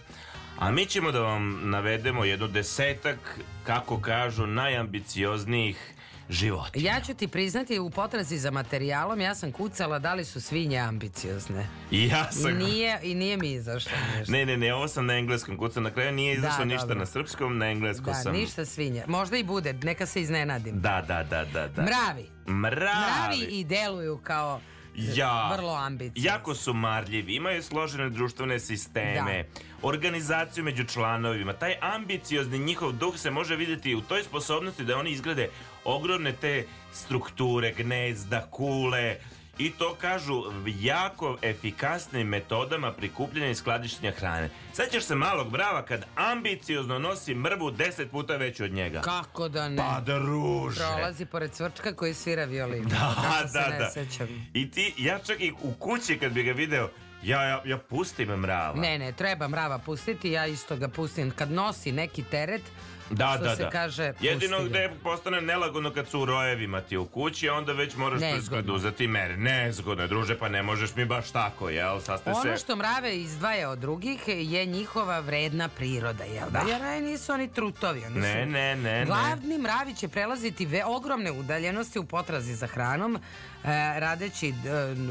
A mi ćemo da vam navedemo jedno desetak, kako kažu, najambicioznijih životinja. Ja ću ti priznati u potrazi za materijalom ja sam kucala da li su svinje ambiciozne. I ja sam... I nije, i nije mi izašlo nešto. Ne, ne, ne, ovo sam na engleskom kucao. Na kraju nije izašlo Da, ništa dobro. na srpskom, na engleskom Da, sam... ništa svinje. Možda i bude, neka se iznenadim. Da, da, da, da, da. Mravi. Mravi. Mravi i deluju kao Ja. vrlo ambiciozni. Jako su marljivi, imaju složene društvene sisteme, organizaciju među članovima. Taj ambiciozni njihov duh se može vidjeti u toj sposobnosti da oni izgrade ogromne te strukture, gnezda, kule, i to kažu jako efikasnim metodama prikupljanja i skladištenja hrane. Sećaš se malog brava kad ambiciozno nosi mrvu deset puta veću od njega? Kako da ne? Pa druže. Prolazi pored cvrčka koji svira violinu. Da, Kako se da, ne da. sećam. I ti, ja čak i u kući kad bi ga video, ja, ja, ja pustim mrava. Ne, ne, treba mrava pustiti, ja isto ga pustim. Kad nosi neki teret, Da, što da, se da. kaže, Jedino pusti ga. gde postane nelagodno kad su u rojevima ti u kući, onda već moraš preduzeti mere. Nezgodno je, druže, pa ne možeš mi baš tako, jel? Ono se... što mrave izdvaja od drugih je njihova vredna priroda, jel da? Da. Jer nisu oni trutovi, oni Ne, su... ne, ne, ne. Glavni mravi će prelaziti ve ogromne udaljenosti u potrazi za hranom, radeći e,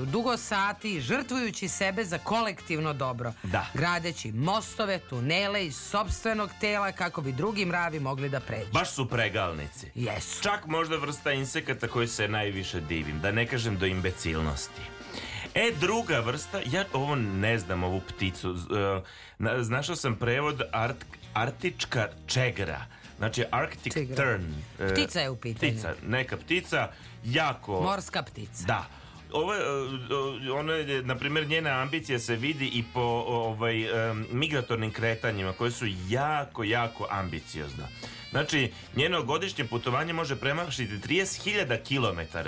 dugo sati, žrtvujući sebe za kolektivno dobro. Da. Gradeći mostove, tunele iz sobstvenog tela kako bi drugi mravi mogli da pređu. Baš su pregalnici. Jesu. Čak možda vrsta insekata koji se najviše divim, da ne kažem do imbecilnosti. E, druga vrsta, ja ovo ne znam, ovu pticu. e, na- Znašao sam prevod art, artička čegra. Znači Arctic Čegra. tern. E, Ptica je u pitanju. Ptica, neka ptica, jako... Morska ptica. Da. Ovo, je, e, ono je, na primjer, njena ambicija se vidi i po ovaj, em, migratornim kretanjima koje su jako, jako ambiciozna. Znači, njeno godišnje putovanje može premašiti 30.000 km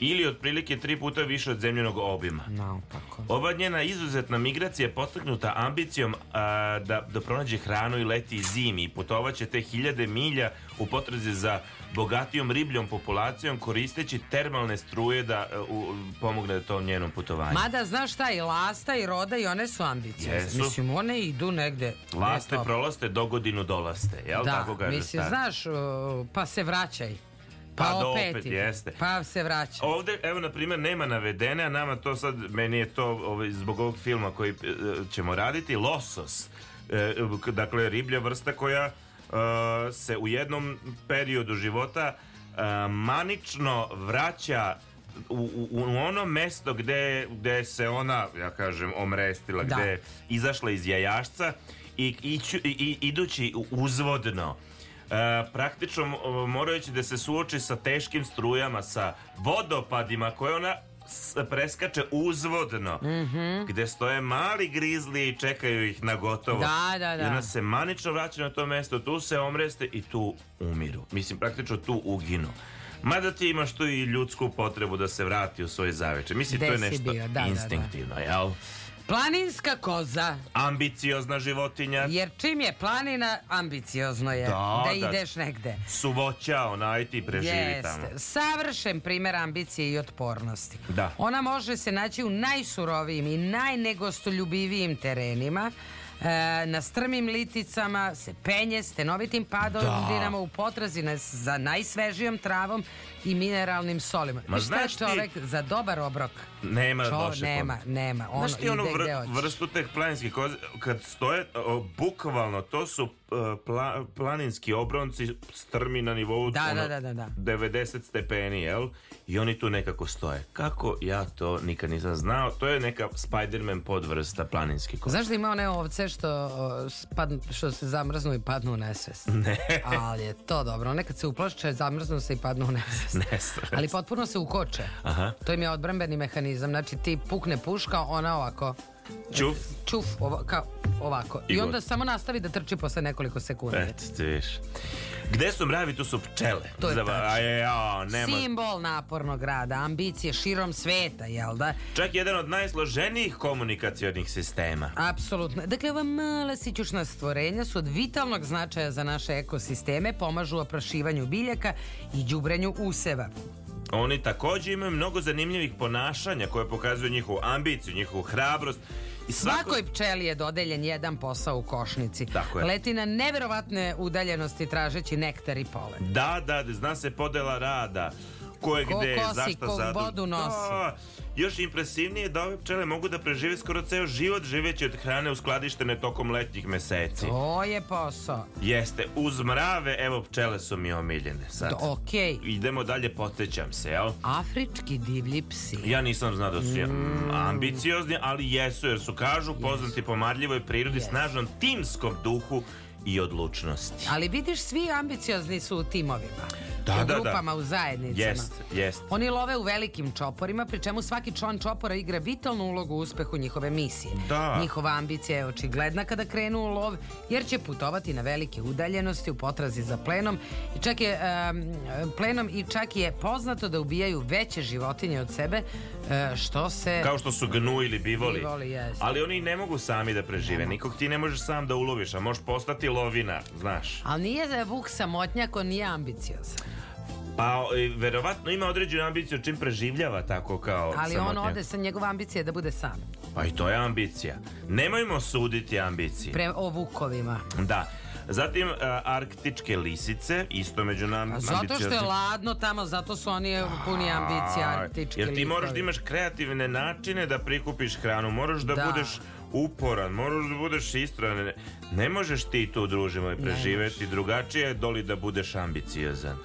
ili otprilike tri puta više od zemljenog obima. Naopako. Ova njena izuzetna migracija je postaknuta ambicijom a, da, da pronađe hranu i leti zimi i putovaće te hiljade milja u potrazi za bogatijom ribljom populacijom koristeći termalne struje da e, u, pomogne tom njenom putovanju. Mada, znaš šta, i lasta i roda i one su ambiciozne. Jesu. Mislim, one idu negde. Laste to. prolaste, do godinu dolaste, jel da, tako kaže mislim, znaš, pa se vraćaj. Pa, Pa do opet, opet, jeste. Pa se vraća. Ovde, evo, na primjer, nema navedene, a nama to sad, meni je to ovaj, zbog ovog filma koji e, ćemo raditi, losos. E, dakle, riblja vrsta koja e, se u jednom periodu života e, manično vraća u, u, u ono mesto gde, gde se ona, ja kažem, omrestila, Da. gde je izašla iz jajašca i, i, i- idući uzvodno praktično m- morajući da se suoči sa teškim strujama, sa vodopadima koje ona preskače uzvodno, gde stoje mali grizli i čekaju ih na gotovo. Da, da, da. I ona se manično vraća na to mesto, tu se omreste i tu umiru. Mislim, praktično tu uginu. Mada ti imaš tu i ljudsku potrebu da se vrati u svoje zaveče. Mislim, Gde to je nešto bio, da, da, da. instinktivno, jel? Planinska koza. Ambiciozna životinja. Jer čim je planina, ambiciozno je. Da, Da, da. ideš negde. Suvoća, onaj ti preživi tamo. Jeste. Savršen primjer ambicije i otpornosti. Da. Ona može se naći u najsurovijim i najnegostoljubivijim terenima. E, na strmim liticama se penje stenovitim padovinama u potrazi na- za najsvežijom travom i mineralnim solima. Ma I šta znaš ti- čovek za dobar obrok? Nema Čo, lošeg nema, onda. nema. Ono Znaš ti onu ide vr- vrstu teh planinskih koze, kad stoje, o, bukvalno, to su pla- planinski obronci strmi na nivou Da, ono, da, da, da, da. 90 stepeni, jel? I oni tu nekako stoje. Kako ja to nikad nisam znao? To je neka Spider-Man podvrsta planinski konj. Znaš da ima one ovce što, o, spadnu- što se zamrznu i padnu u nesvest? Ne. Ali je to dobro. Nekad se uplaše, zamrznu se i padnu u nesvest. Nesvest. Ali potpuno se ukoče. Aha. To im je odbrambeni mehanizam. Znači ti pukne puška, ona ovako Čuf. čuf, ovo, kao, ovako. I I, onda samo nastavi da trči posle nekoliko sekundi. Eto, ti viš. Gde su mravi, tu su pčele. To je Zava- tačno. A je, ja, nema. Simbol napornog rada, ambicije širom sveta, jel da? Čak jedan od najsloženijih komunikacionih sistema. Apsolutno. Dakle, ova mala sićušna stvorenja su od vitalnog značaja za naše ekosisteme, pomažu u oprašivanju biljaka i đubrenju useva. Oni takođe imaju mnogo zanimljivih ponašanja koje pokazuju njihovu ambiciju, njihovu hrabrost. I svako... Svakoj pčeli je dodeljen jedan posao u košnici. Tako je. Leti na neverovatne udaljenosti tražeći nektar i polen. Da, da, zna se podela rada. Ko je Ko gde, kosi, zašto ko zadužen. vodu nosi. Da, još impresivnije je da ove pčele mogu da prežive skoro ceo život živeći od hrane uskladištene tokom letnjih meseci. To je posao. Jeste, uz mrave, evo pčele su mi omiljene sad. Da, Okej. Idemo dalje, podsjećam se, jel? Afrički divlji psi. Ja nisam znao da su Mm. ambiciozni, ali jesu, jer su kažu poznati po marljivoj prirodi, snažnom timskom duhu i odlučnosti. Ali vidiš, svi ambiciozni su u timovima. Da, da, da. grupama, u zajednicama. Jest, jest. Oni love u velikim čoporima, pri čemu svaki član čopora igra vitalnu ulogu u uspehu njihove misije. Da. Njihova ambicija je očigledna kada krenu u lov, jer će putovati na velike udaljenosti u potrazi za plenom i čak je em, plenom i čak je poznato da ubijaju veće životinje od sebe, e, što se Kao što su gnu ili bivoli. Bivoli, jeste. Ali oni ne mogu sami da prežive. Nikog ti ne možeš sam da uloviš, a možeš postati lovina, znaš. Ali nije za Vuk samotnjak, on nije ambiciozan. Pa, e, verovatno ima određenu ambiciju čim preživljava tako kao Ali on samotnjak. ode sa njegova ambicija je da bude sam. Pa i to je ambicija. Nemojmo suditi ambicije. Pre o Vukovima. Da. Zatim, a, arktičke lisice, isto među nam A Zato što je ladno tamo, zato su oni puni ambicija A, arktički Jer ti moraš likovi. da imaš kreativne načine da prikupiš hranu, moraš da, Da. budeš uporan, moraš da budeš istran. Ne, ne možeš ti tu, druže moj, preživeti. Drugačije je doli da budeš ambiciozan.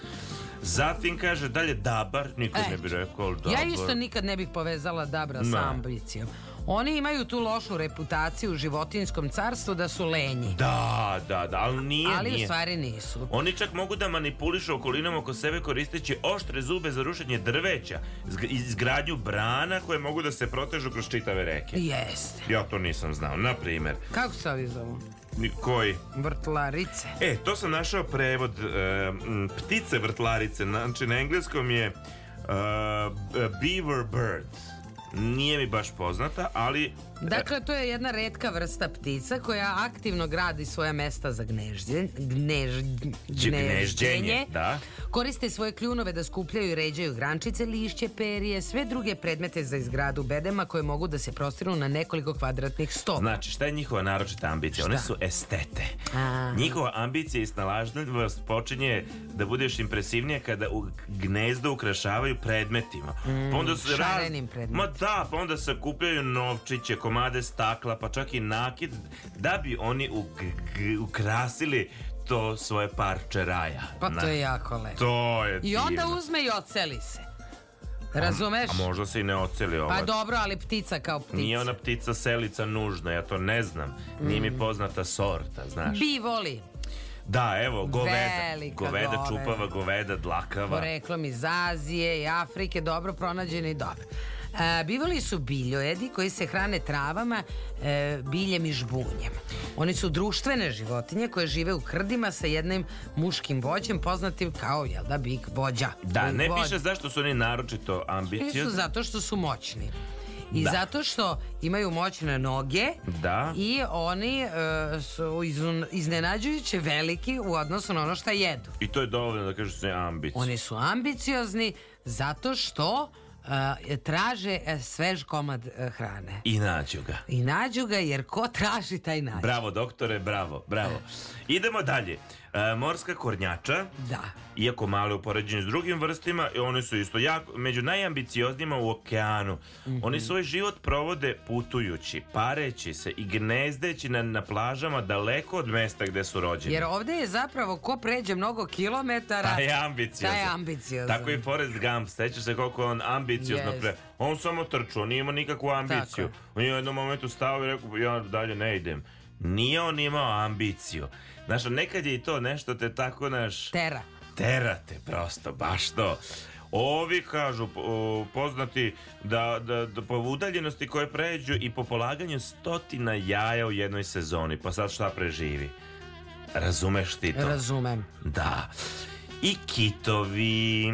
Zatim kaže dalje dabar, niko ne bi rekao dabar. Ja isto nikad ne bih povezala Dabra Ne. sa ambicijom. Oni imaju tu lošu reputaciju u životinskom carstvu da su lenji. Da, da, da, ali nije, ali nije. u stvari nisu. Oni čak mogu da manipulišu okolinom oko sebe koristeći oštre zube za rušenje drveća, zg- izgradnju brana koje mogu da se protežu kroz čitave reke. Jeste. Ja to nisam znao. Na primer, Kako se ovi zovu? Koji? Vrtlarice. E, to sam našao prevod e, ptice vrtlarice. Znači, na engleskom je e, beaver bird. Nije mi baš poznata, ali... Dakle, to je jedna redka vrsta ptica koja aktivno gradi svoja mesta za gnežđe, gnež, Gnežđenje, da. Koriste svoje kljunove da skupljaju i ređaju grančice, lišće, perije, sve druge predmete za izgradu bedema koje mogu da se prostiru na nekoliko kvadratnih stopa. Znači, šta je njihova naročita ambicija? One su estete. A. Njihova ambicija i snalažljivost počinje da budeš impresivnija kada u gnezdo ukrašavaju predmetima. Mm, pa onda se šarenim predmetima. Ma da, pa onda sakupljaju novčiće, komade stakla, pa čak i nakid, da bi oni ukrasili to svoje parče raja. Pa to je jako lepo. To je I onda divno. uzme i oceli se. Razumeš? A možda se i ne oceli ova. Pa dobro, ali ptica kao ptica. Nije ona ptica selica nužna, ja to ne znam. Nije Mm. mi poznata sorta, znaš. Bivoli. Da, evo, goveda. Velika goveda, goveda. čupava, goveda, dlakava. Poreklom iz Azije i Afrike, dobro pronađeni i dobro. E, bivali su biljojedi koji se hrane travama, e, biljem i žbunjem. Oni su društvene životinje koje žive u krdima sa jednim muškim vođem poznatim kao, jel da, bik vođa. Da, Big ne vođa. piše zašto su oni naročito Oni su ambiciozni. zato što su moćni. I Da. zato što imaju moćne noge Da. i oni e, su iznenađujuće veliki u odnosu na ono šta jedu. I to je dovoljno da kažu da su ambiciozni. Oni su ambiciozni zato što e, traže e, svež komad e, hrane. I nađu ga. I nađu ga jer ko traži taj nađe. Bravo, doktore, bravo, bravo. Idemo dalje. E, morska kornjača, Da. iako male u poređenju s drugim vrstima, i one su isto jako, među najambicioznijima u okeanu. Mhm. Oni svoj život provode putujući, pareći se i gnezdeći na, na plažama daleko od mesta gde su rođeni. Jer ovde je zapravo ko pređe mnogo kilometara, Taj je ambiciozan. taj je ambiciozan. Tako i Forrest Gump, sećaš se koliko on ambiciozno Jest. pre... On samo trčao, nije imao nikakvu ambiciju. Tako On je u jednom momentu stao i rekao, ja dalje ne idem. Nije on imao ambiciju. Znaš, nekad je i to nešto te tako, naš... Tera. Terate, prosto, baš to. Ovi kažu poznati da, da, da po udaljenosti koje pređu i po polaganju stotina jaja u jednoj sezoni. Pa sad šta preživi? Razumeš ti to? Razumem. Da. I kitovi.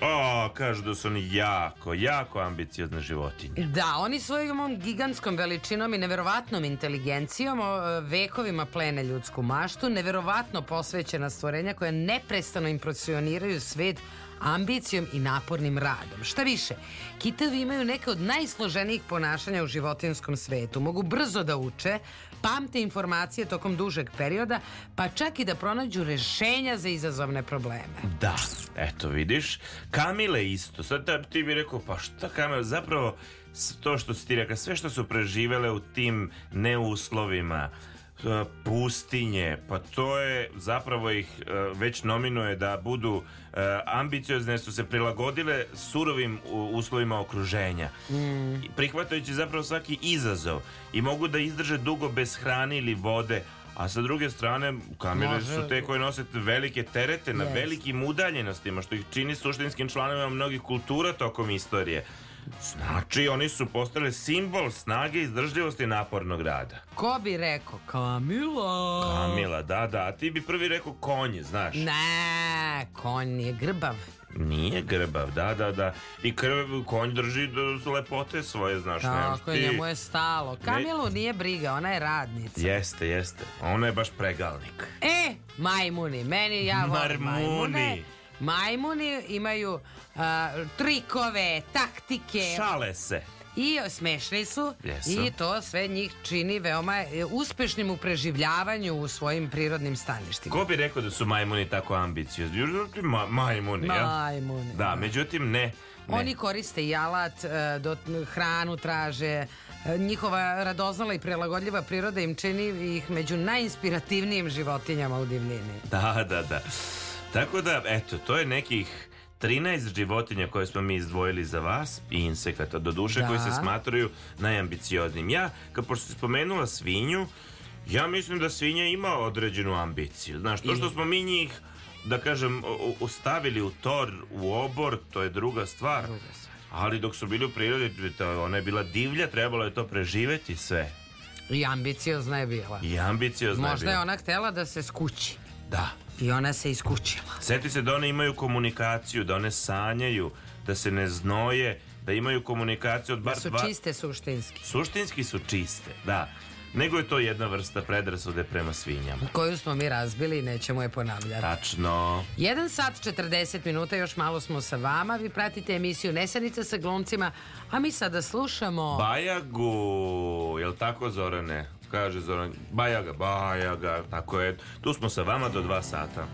O, kažu da su oni jako, jako ambiciozne životinje. Da, oni svojom gigantskom veličinom i neverovatnom inteligencijom vekovima plene ljudsku maštu, neverovatno posvećena stvorenja koja neprestano impresioniraju svet ambicijom i napornim radom. Šta više, kitovi imaju neke od najsloženijih ponašanja u životinskom svetu. Mogu brzo da uče, pamte informacije tokom dužeg perioda, pa čak i da pronađu rešenja za izazovne probleme. Da, eto vidiš. Kamile isto. Sad ti bi rekao, pa šta Kamile? Zapravo, to što si ti rekao, sve što su preživele u tim neuslovima, e, pustinje, pa to je zapravo ih e, već nominuje da budu ambiciozne, jer su se prilagodile surovim uslovima okruženja. I prihvatajući zapravo svaki izazov i mogu da izdrže dugo bez hrane ili vode, a sa druge strane, kamere Može- su te koje nose velike terete na Jest. velikim udaljenostima, što ih čini suštinskim članovima mnogih kultura tokom istorije. Znači, oni su postali simbol snage, izdržljivosti i napornog rada. Ko bi rekao? Kamila! Kamila, da, da, a ti bi prvi rekao konje, znaš. Ne, konj je grbav. Nije grbav, da, da, da. I krv, konj drži do lepote svoje, znaš. Tako je, ti- njemu je stalo. Kamilu nije briga, ona je radnica. Jeste, jeste. Ona je baš pregalnik. E, majmuni, meni ja volim Marmuni. Majmuni imaju a, trikove, taktike. Šale se. I smešni su Jesu. i to sve njih čini veoma e, uspešnim u preživljavanju u svojim prirodnim staništima. Ko bi rekao da su majmuni tako ambiciozni? Ma, majmuni, ja? Majmuni. Da, međutim, ne. ne. Oni koriste i alat, e, do, hranu traže, e, njihova radoznala i prilagodljiva priroda im čini ih među najinspirativnijim životinjama u divljini. Da, da, da. Tako da, eto, to je nekih 13 životinja koje smo mi izdvojili za vas i insekata, do duše, Da. koji se smatraju najambicioznim. Ja, kad pošto si spomenula svinju, ja mislim da svinja ima određenu ambiciju. Znaš, to što smo mi njih, da kažem, ostavili u tor, u obor, to je druga stvar. Ali dok su bili u prirodi, to- ona je bila divlja, trebalo je to preživeti sve. I ambiciozna je bila. I ambiciozna Možda je je bila. ona htela da se skući. Da. I ona se iskućila. Sjeti se da one imaju komunikaciju, da one sanjaju, da se ne znoje, da imaju komunikaciju od bar Da su dva... čiste suštinski. Suštinski su čiste, da. Nego je to jedna vrsta predrasude prema svinjama. Koju smo mi razbili i nećemo je ponavljati. Tačno. 1 sat 40 minuta, još malo smo sa vama. Vi pratite emisiju Nesanica sa glumcima, a mi sada slušamo... Bajagu, jel tako Zorane? Kaže Zoran, Bajaga, Bajaga, tako je. Tu smo sa vama do dva sata.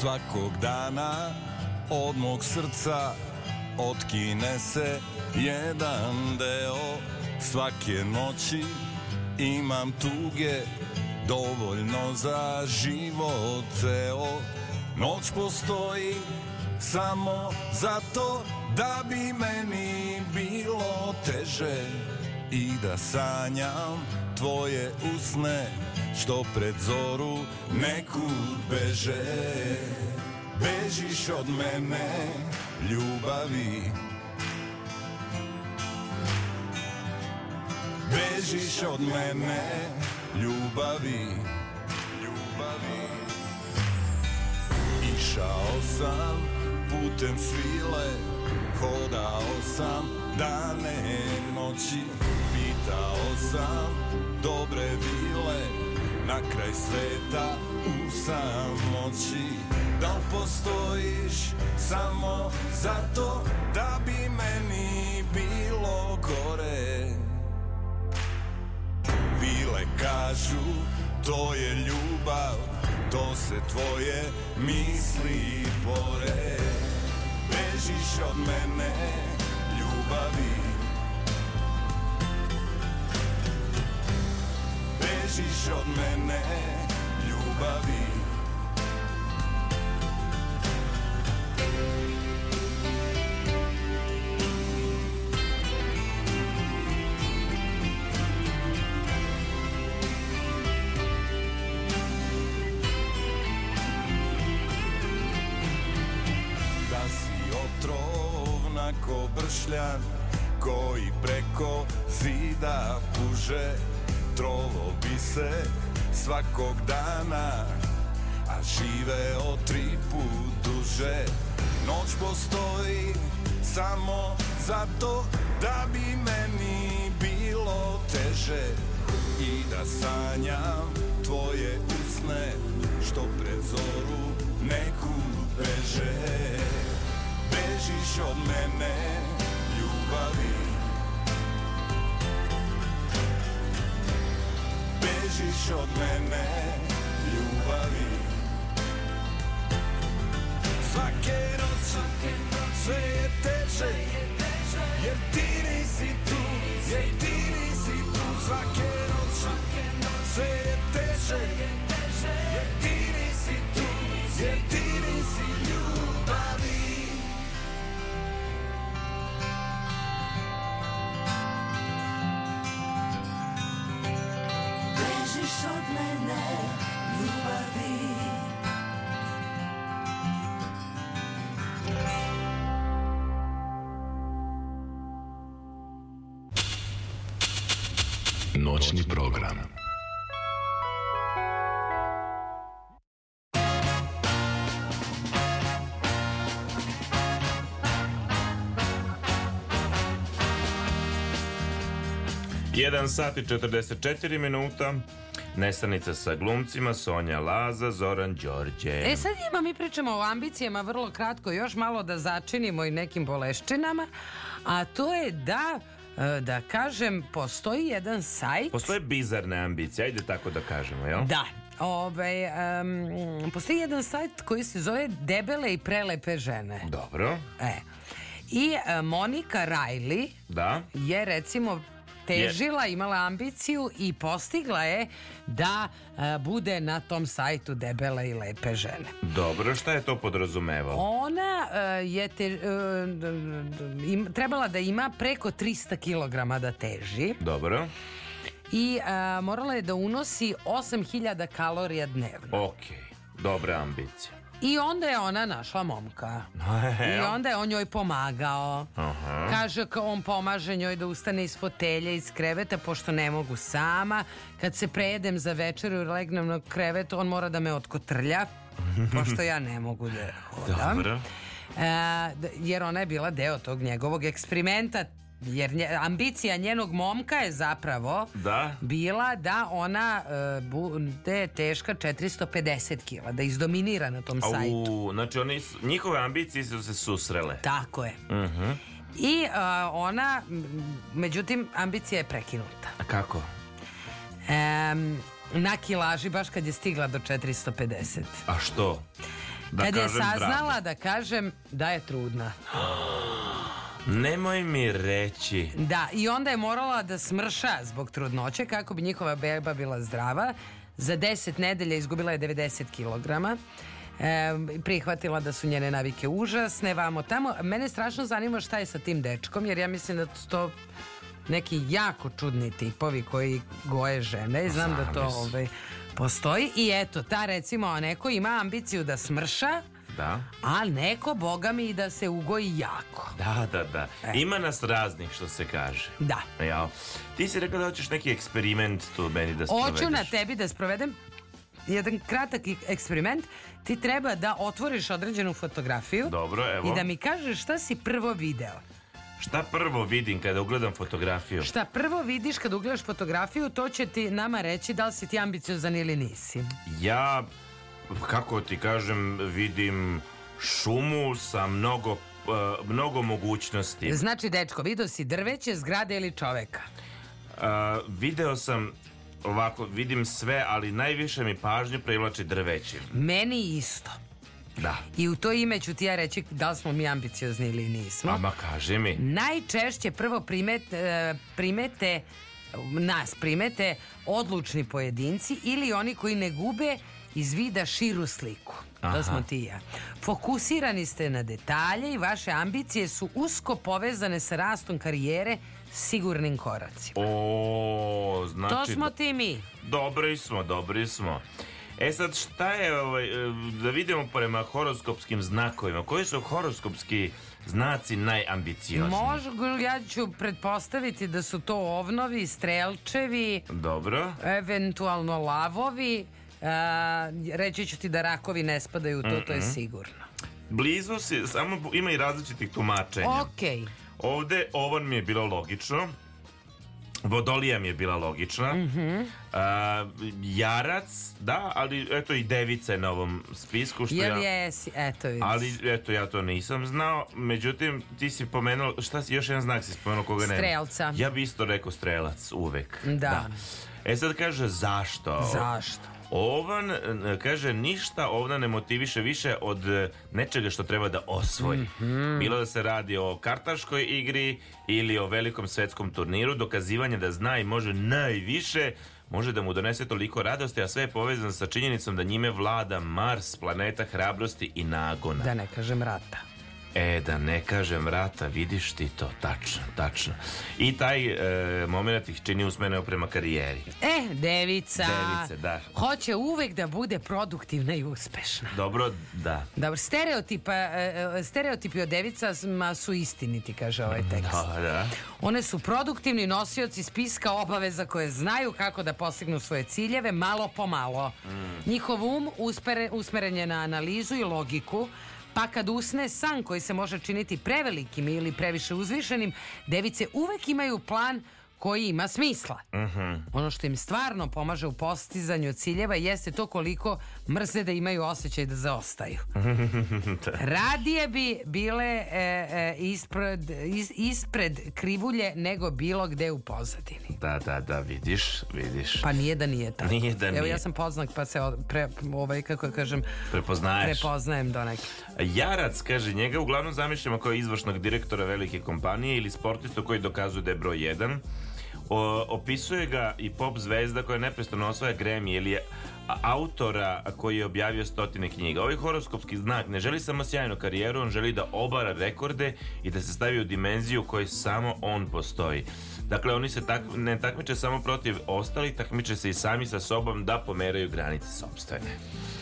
Svakog dana od mog srca otkine se jedan deo Svake noći imam tuge dovoljno za život ceo Noć postoji samo zato da bi meni bilo teže i da sanjam tvoje usne što pred zoru nekud beže. Bežiš od mene ljubavi. Bežiš od mene ljubavi ljubavi. Išao sam putem svile Hodao sam dane noći Pitao sam dobre vile na kraj sveta u samoći. Da li postojiš samo zato da bi meni bilo gore Vile kažu to je ljubav To se tvoje misli bore. Bežiš od mene ljubavi. Bežiš od mene ljubavi ko bršljan Koji preko zida puže. Trovo bi se svakog dana A živeo tri put duže. Noć postoji samo zato Da bi meni bilo teže. I da sanjam tvoje usne Što pred zoru neku beže Bežiš od mene ljubavi. Bežiš od mene ljubavi. Svake noći sve je teže Jer ti nisi tu, jer ti nisi tu. Svake noći sve je teže Noćni program. Jedan sat i 44 minuta. Nesanica sa glumcima Sonja Laza, Zoran Đorđe. E sad ima, mi pričamo o ambicijama vrlo kratko, još malo da začinimo i nekim boleščinama, a to je da, da kažem, postoji jedan sajt Postoje bizarne ambicije, ajde tako da kažemo, jel? Da. Ovaj, em, postoji jedan sajt koji se zove Debele i prelepe žene. Dobro, E. I e, Monika Riley da. je recimo težila, imala ambiciju i postigla je da e, bude na tom sajtu Debele i lepe žene. Dobro, šta je to podrazumevalo? Ona e, je te, e, d- d- im- trebala da ima preko 300 kg da teži Dobro, i e, morala je da unosi 8000 kalorija dnevno. okej. Dobra ambicija. I onda je ona našla momka. I onda je on njoj pomagao. Aha. Kaže kao on pomaže njoj da ustane iz fotelje, iz kreveta, pošto ne mogu sama. Kad se prejedem za večeru i legnem na krevet, on mora da me otkotrlja, pošto ja ne mogu da hodam. Dobro. E, jer ona je bila deo tog njegovog eksperimenta, jer nje- ambicija njenog momka je zapravo Da. bila da ona e, bude teška 450 kila, da izdominira na tom sajtu. U, znači oni, njihove ambicije su se susrele. Tako je. Mhm. I a, ona, međutim, ambicija je prekinuta. A kako? Em, na kilaži baš kad je stigla do 450. A što? Da kad je saznala zdravlje. da kažem da je trudna. Nemoj mi reći. Da, i onda je morala da smrša zbog trudnoće kako bi njihova beba bila zdrava. Za 10 nedelja izgubila je 90 kilograma. E, prihvatila da su njene navike užasne, vamo tamo. Mene strašno zanima šta je sa tim dečkom, jer ja mislim da to neki jako čudni tipovi koji goje žene. Znam da to ovaj, postoji. I eto, ta recimo, neko ima ambiciju da smrša, Da. a neko, boga mi, da se ugoji jako. Da, da, da. Ima nas raznih, što se kaže. Da. Jao. Ti si rekao da hoćeš neki eksperiment tu meni da sprovedeš. Hoću na tebi da sprovedem jedan kratak eksperiment. Ti treba da otvoriš određenu fotografiju Dobro, evo. i da mi kažeš šta si prvo video. Šta prvo vidim kada ugledam fotografiju? Šta prvo vidiš kad ugledaš fotografiju, to će ti nama reći da li si ti ambiciozan ili nisi. Ja, kako ti kažem, vidim šumu sa mnogo, e, mnogo mogućnosti. Znači, dečko, vidio si drveće, zgrade ili čoveka? E, video sam ovako, vidim sve, ali najviše mi pažnju privlači drveće. Meni isto. Da. I u to ime ću ti ja reći da li smo mi ambiciozni ili nismo. Ama kaži mi. Najčešće prvo primet, e, primete nas primete odlučni pojedinci ili oni koji ne gube iz vida širu sliku. Aha. To smo ti i ja. Fokusirani ste na detalje i vaše ambicije su usko povezane sa rastom karijere sigurnim koracima. O, znači... to smo ti mi. Dobri smo, dobri smo. E sad, šta je, ovaj, e, da vidimo prema horoskopskim znakovima. Koji su horoskopski znaci najambiciozni? Može, ja ću pretpostaviti da su to ovnovi, strelčevi, Dobro. eventualno lavovi. Reći ću ti da rakovi ne spadaju u to, to je sigurno. Blizu si, samo ima i različitih tumačenja. Okej. Ovde ovan mi je bilo logično. Vodolija mi je bila logična. Mhm. A, jarac, da, ali eto i devica je na ovom spisku. Što Jel ja... jesi? Eto vidiš. Ali eto ja to nisam znao. Međutim, ti si pomenuo, šta si, još jedan znak si spomenuo koga nema. Strelca. Ja bi isto rekao strelac, uvek. Da. E sad kaže zašto? Zašto? Ovan kaže ništa ovna ne motiviše više od e, nečega što treba da osvoji. Mhm. Bilo da se radi o kartaškoj igri ili o velikom svetskom turniru, dokazivanje da zna i može najviše može da mu donese toliko radosti, a sve je povezano sa činjenicom da njime vlada Mars, planeta hrabrosti i nagona. Da ne kažem rata. E, da ne kažem rata, vidiš ti to, tačno, tačno. I taj e, moment ih čini usmene prema karijeri. E, devica. Device, da. Hoće uvek da bude produktivna i uspešna. Dobro, da. Dobro, stereotipa, e, e, stereotipi o devicama su istiniti, kaže ovaj tekst. Da, da. One su produktivni nosioci spiska obaveza koje znaju kako da postignu svoje ciljeve malo po malo. Njihov um uspere, usmeren je na analizu i logiku, pa kad usne san koji se može činiti prevelikim ili previše uzvišenim, device uvek imaju plan koji ima smisla. Mhm. Ono što im stvarno pomaže u postizanju ciljeva jeste to koliko mrze da imaju osjećaj da zaostaju. Radije bi bile e, e, ispred, is- ispred krivulje nego bilo gde u pozadini. Da, da, da, vidiš, vidiš. Pa nije da nije tako. Nije da Evo nije. ja sam poznak pa se pre, ovaj, kako da kažem, Prepoznaješ. prepoznajem do neke. Jarac, kaže, njega uglavnom zamišljamo kao izvršnog direktora velike kompanije ili sportistu koji dokazuje da je broj 1. O, opisuje ga i pop zvezda koja neprestano osvaja Grammy ili je autora koji je objavio stotine knjiga. Ovaj horoskopski znak ne želi samo sjajnu karijeru, on želi da obara rekorde i da se stavi u dimenziju u kojoj samo on postoji. Dakle, oni se tak, ne takmiče samo protiv ostalih, takmiče se i sami sa sobom da pomeraju granice sobstvene.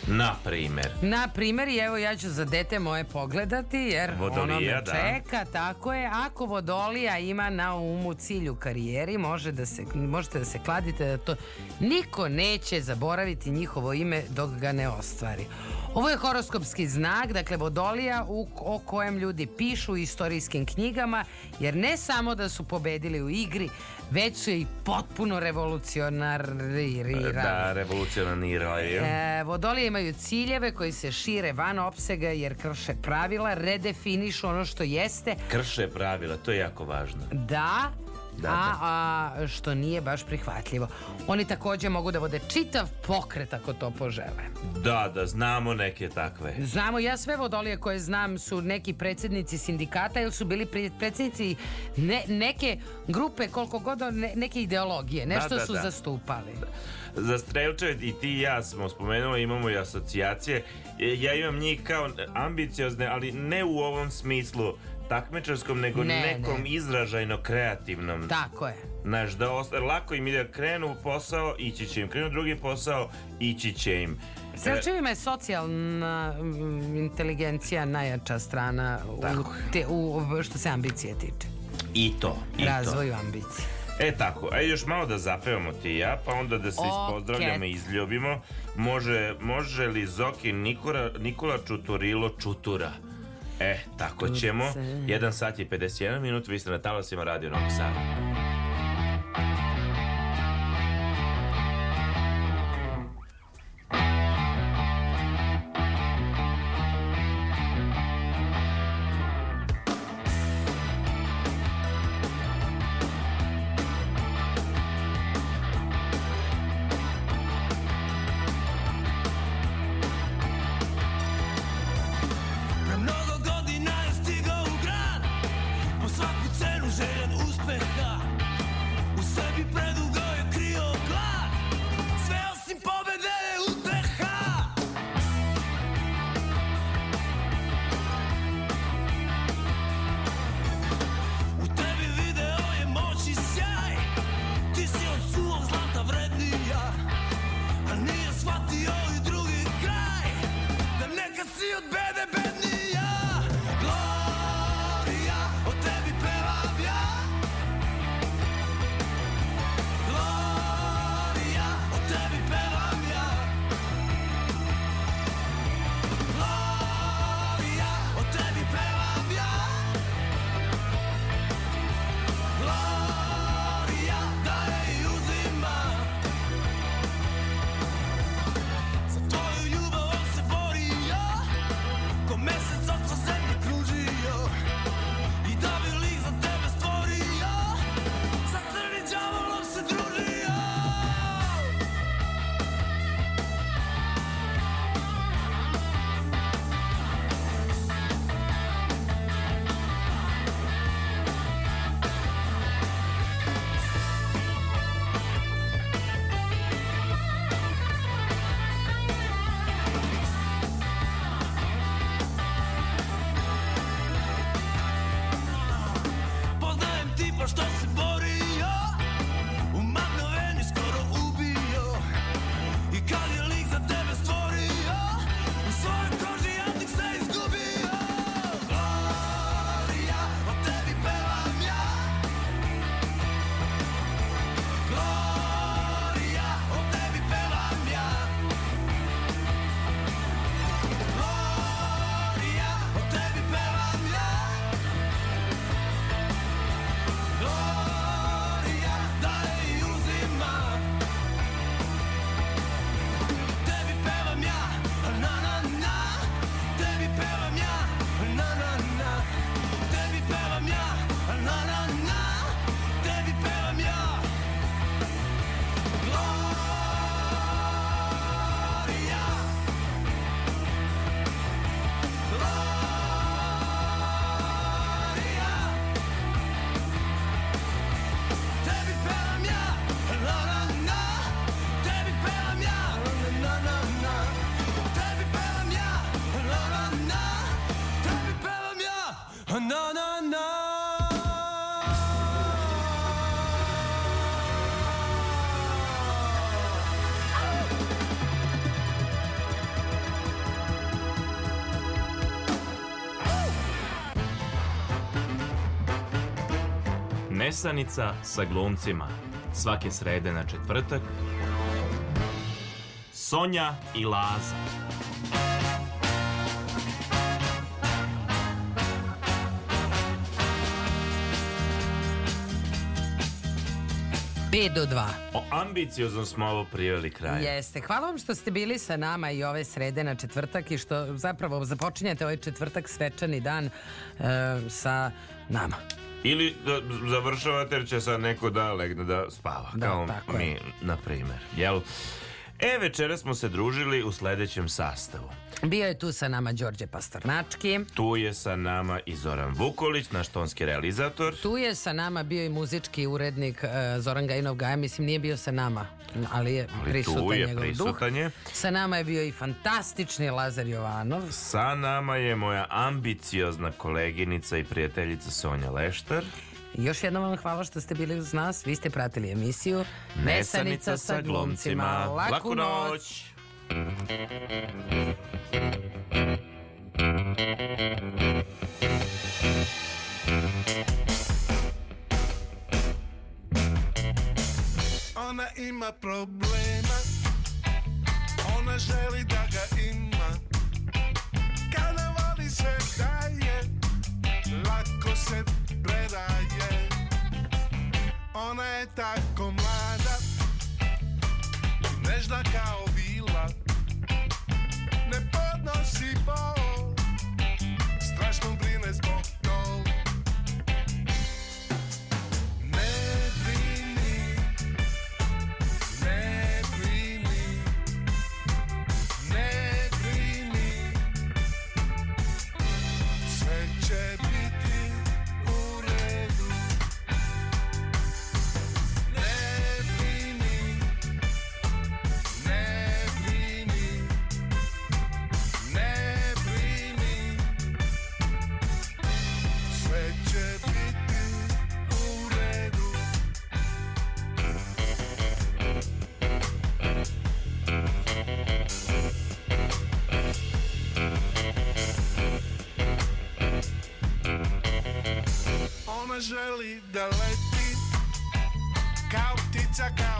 Na primer. Na primjer, i evo ja ću za dete moje pogledati, jer Vodolija, ono me da. čeka, tako je. Ako Vodolija ima na umu cilj u karijeri, može da se, možete da se kladite da to niko neće zaboraviti njihovo ime dok ga ne ostvari. Ovo je horoskopski znak, dakle Vodolija u, o kojem ljudi pišu u istorijskim knjigama, jer ne samo da su pobedili u igri, već su i potpuno revolucionarirali. Da, revolucionarnirali. E, vodolije imaju ciljeve koji se šire van opsega jer krše pravila, redefinišu ono što jeste, Krše pravila, to je jako važno. da, Da, a, a što nije baš prihvatljivo. Oni takođe mogu da vode čitav pokret ako to požele. Da, da, znamo neke takve. Znamo, ja sve vodolije koje znam su neki predsjednici sindikata ili su bili predsjednici ne- neke grupe, koliko god, ne- neke ideologije, nešto Da, da, su da. zastupali. Za strelčeve i ti i ja smo spomenuli, imamo i asocijacije. E, Ja imam njih kao ambiciozne, ali ne u ovom smislu takmičarskom, nego Ne, nekom ne. izražajno kreativnom. Tako je. Znaš, da osta- lako im ide krenu u posao, ići će im. Krenu drugi posao, ići će im. Srčevima je socijalna mm, inteligencija najjača strana u, te, u, što se ambicije tiče. I to, i to. Razvoju ambicije. E tako, ajde još malo da zapevamo ti i ja, pa onda da se ispozdravljamo i izljubimo. Može, može li Zoki Nikola, Nikola Čuturilo Čutura? E, tako ćemo. 1 sat i 51 minut, vi ste na talasima Radio Novog Sada. Nesanica sa glumcima. Svake srede na četvrtak. Sonja i Laza. 5 do 2. O ambiciozno smo ovo priveli kraju. Jeste. Hvala vam što ste bili sa nama i ove srede na četvrtak i što zapravo započinjate ovaj četvrtak svečani dan e, sa nama. Ili da završavate jer će sad neko da legne da spava. Da, kao mi, je. na primjer. Jel? E, večera smo se družili u sledećem sastavu. Bio je tu sa nama Đorđe Pastornački. Tu je sa nama i Zoran Vukolić, naš tonski realizator. Tu je sa nama bio i muzički urednik e, Zoran Gajinov Gaja, mislim nije bio sa nama, ali je Ali prisutan tu je, njegov prisutan duh. je. Sa nama je bio i fantastični Lazar Jovanov. Sa nama je moja ambiciozna koleginica i prijateljica Sonja Leštar. Još jednom vam hvala što ste bili uz nas. Vi ste pratili emisiju Mesanica sa glumcima. Laku noć! Ona ima problema Ona želi da ga ima Kada voli se daje Lako se predaje Ona je tako mlada Nežna kao vila. Ne podnosi bol Strašno chaca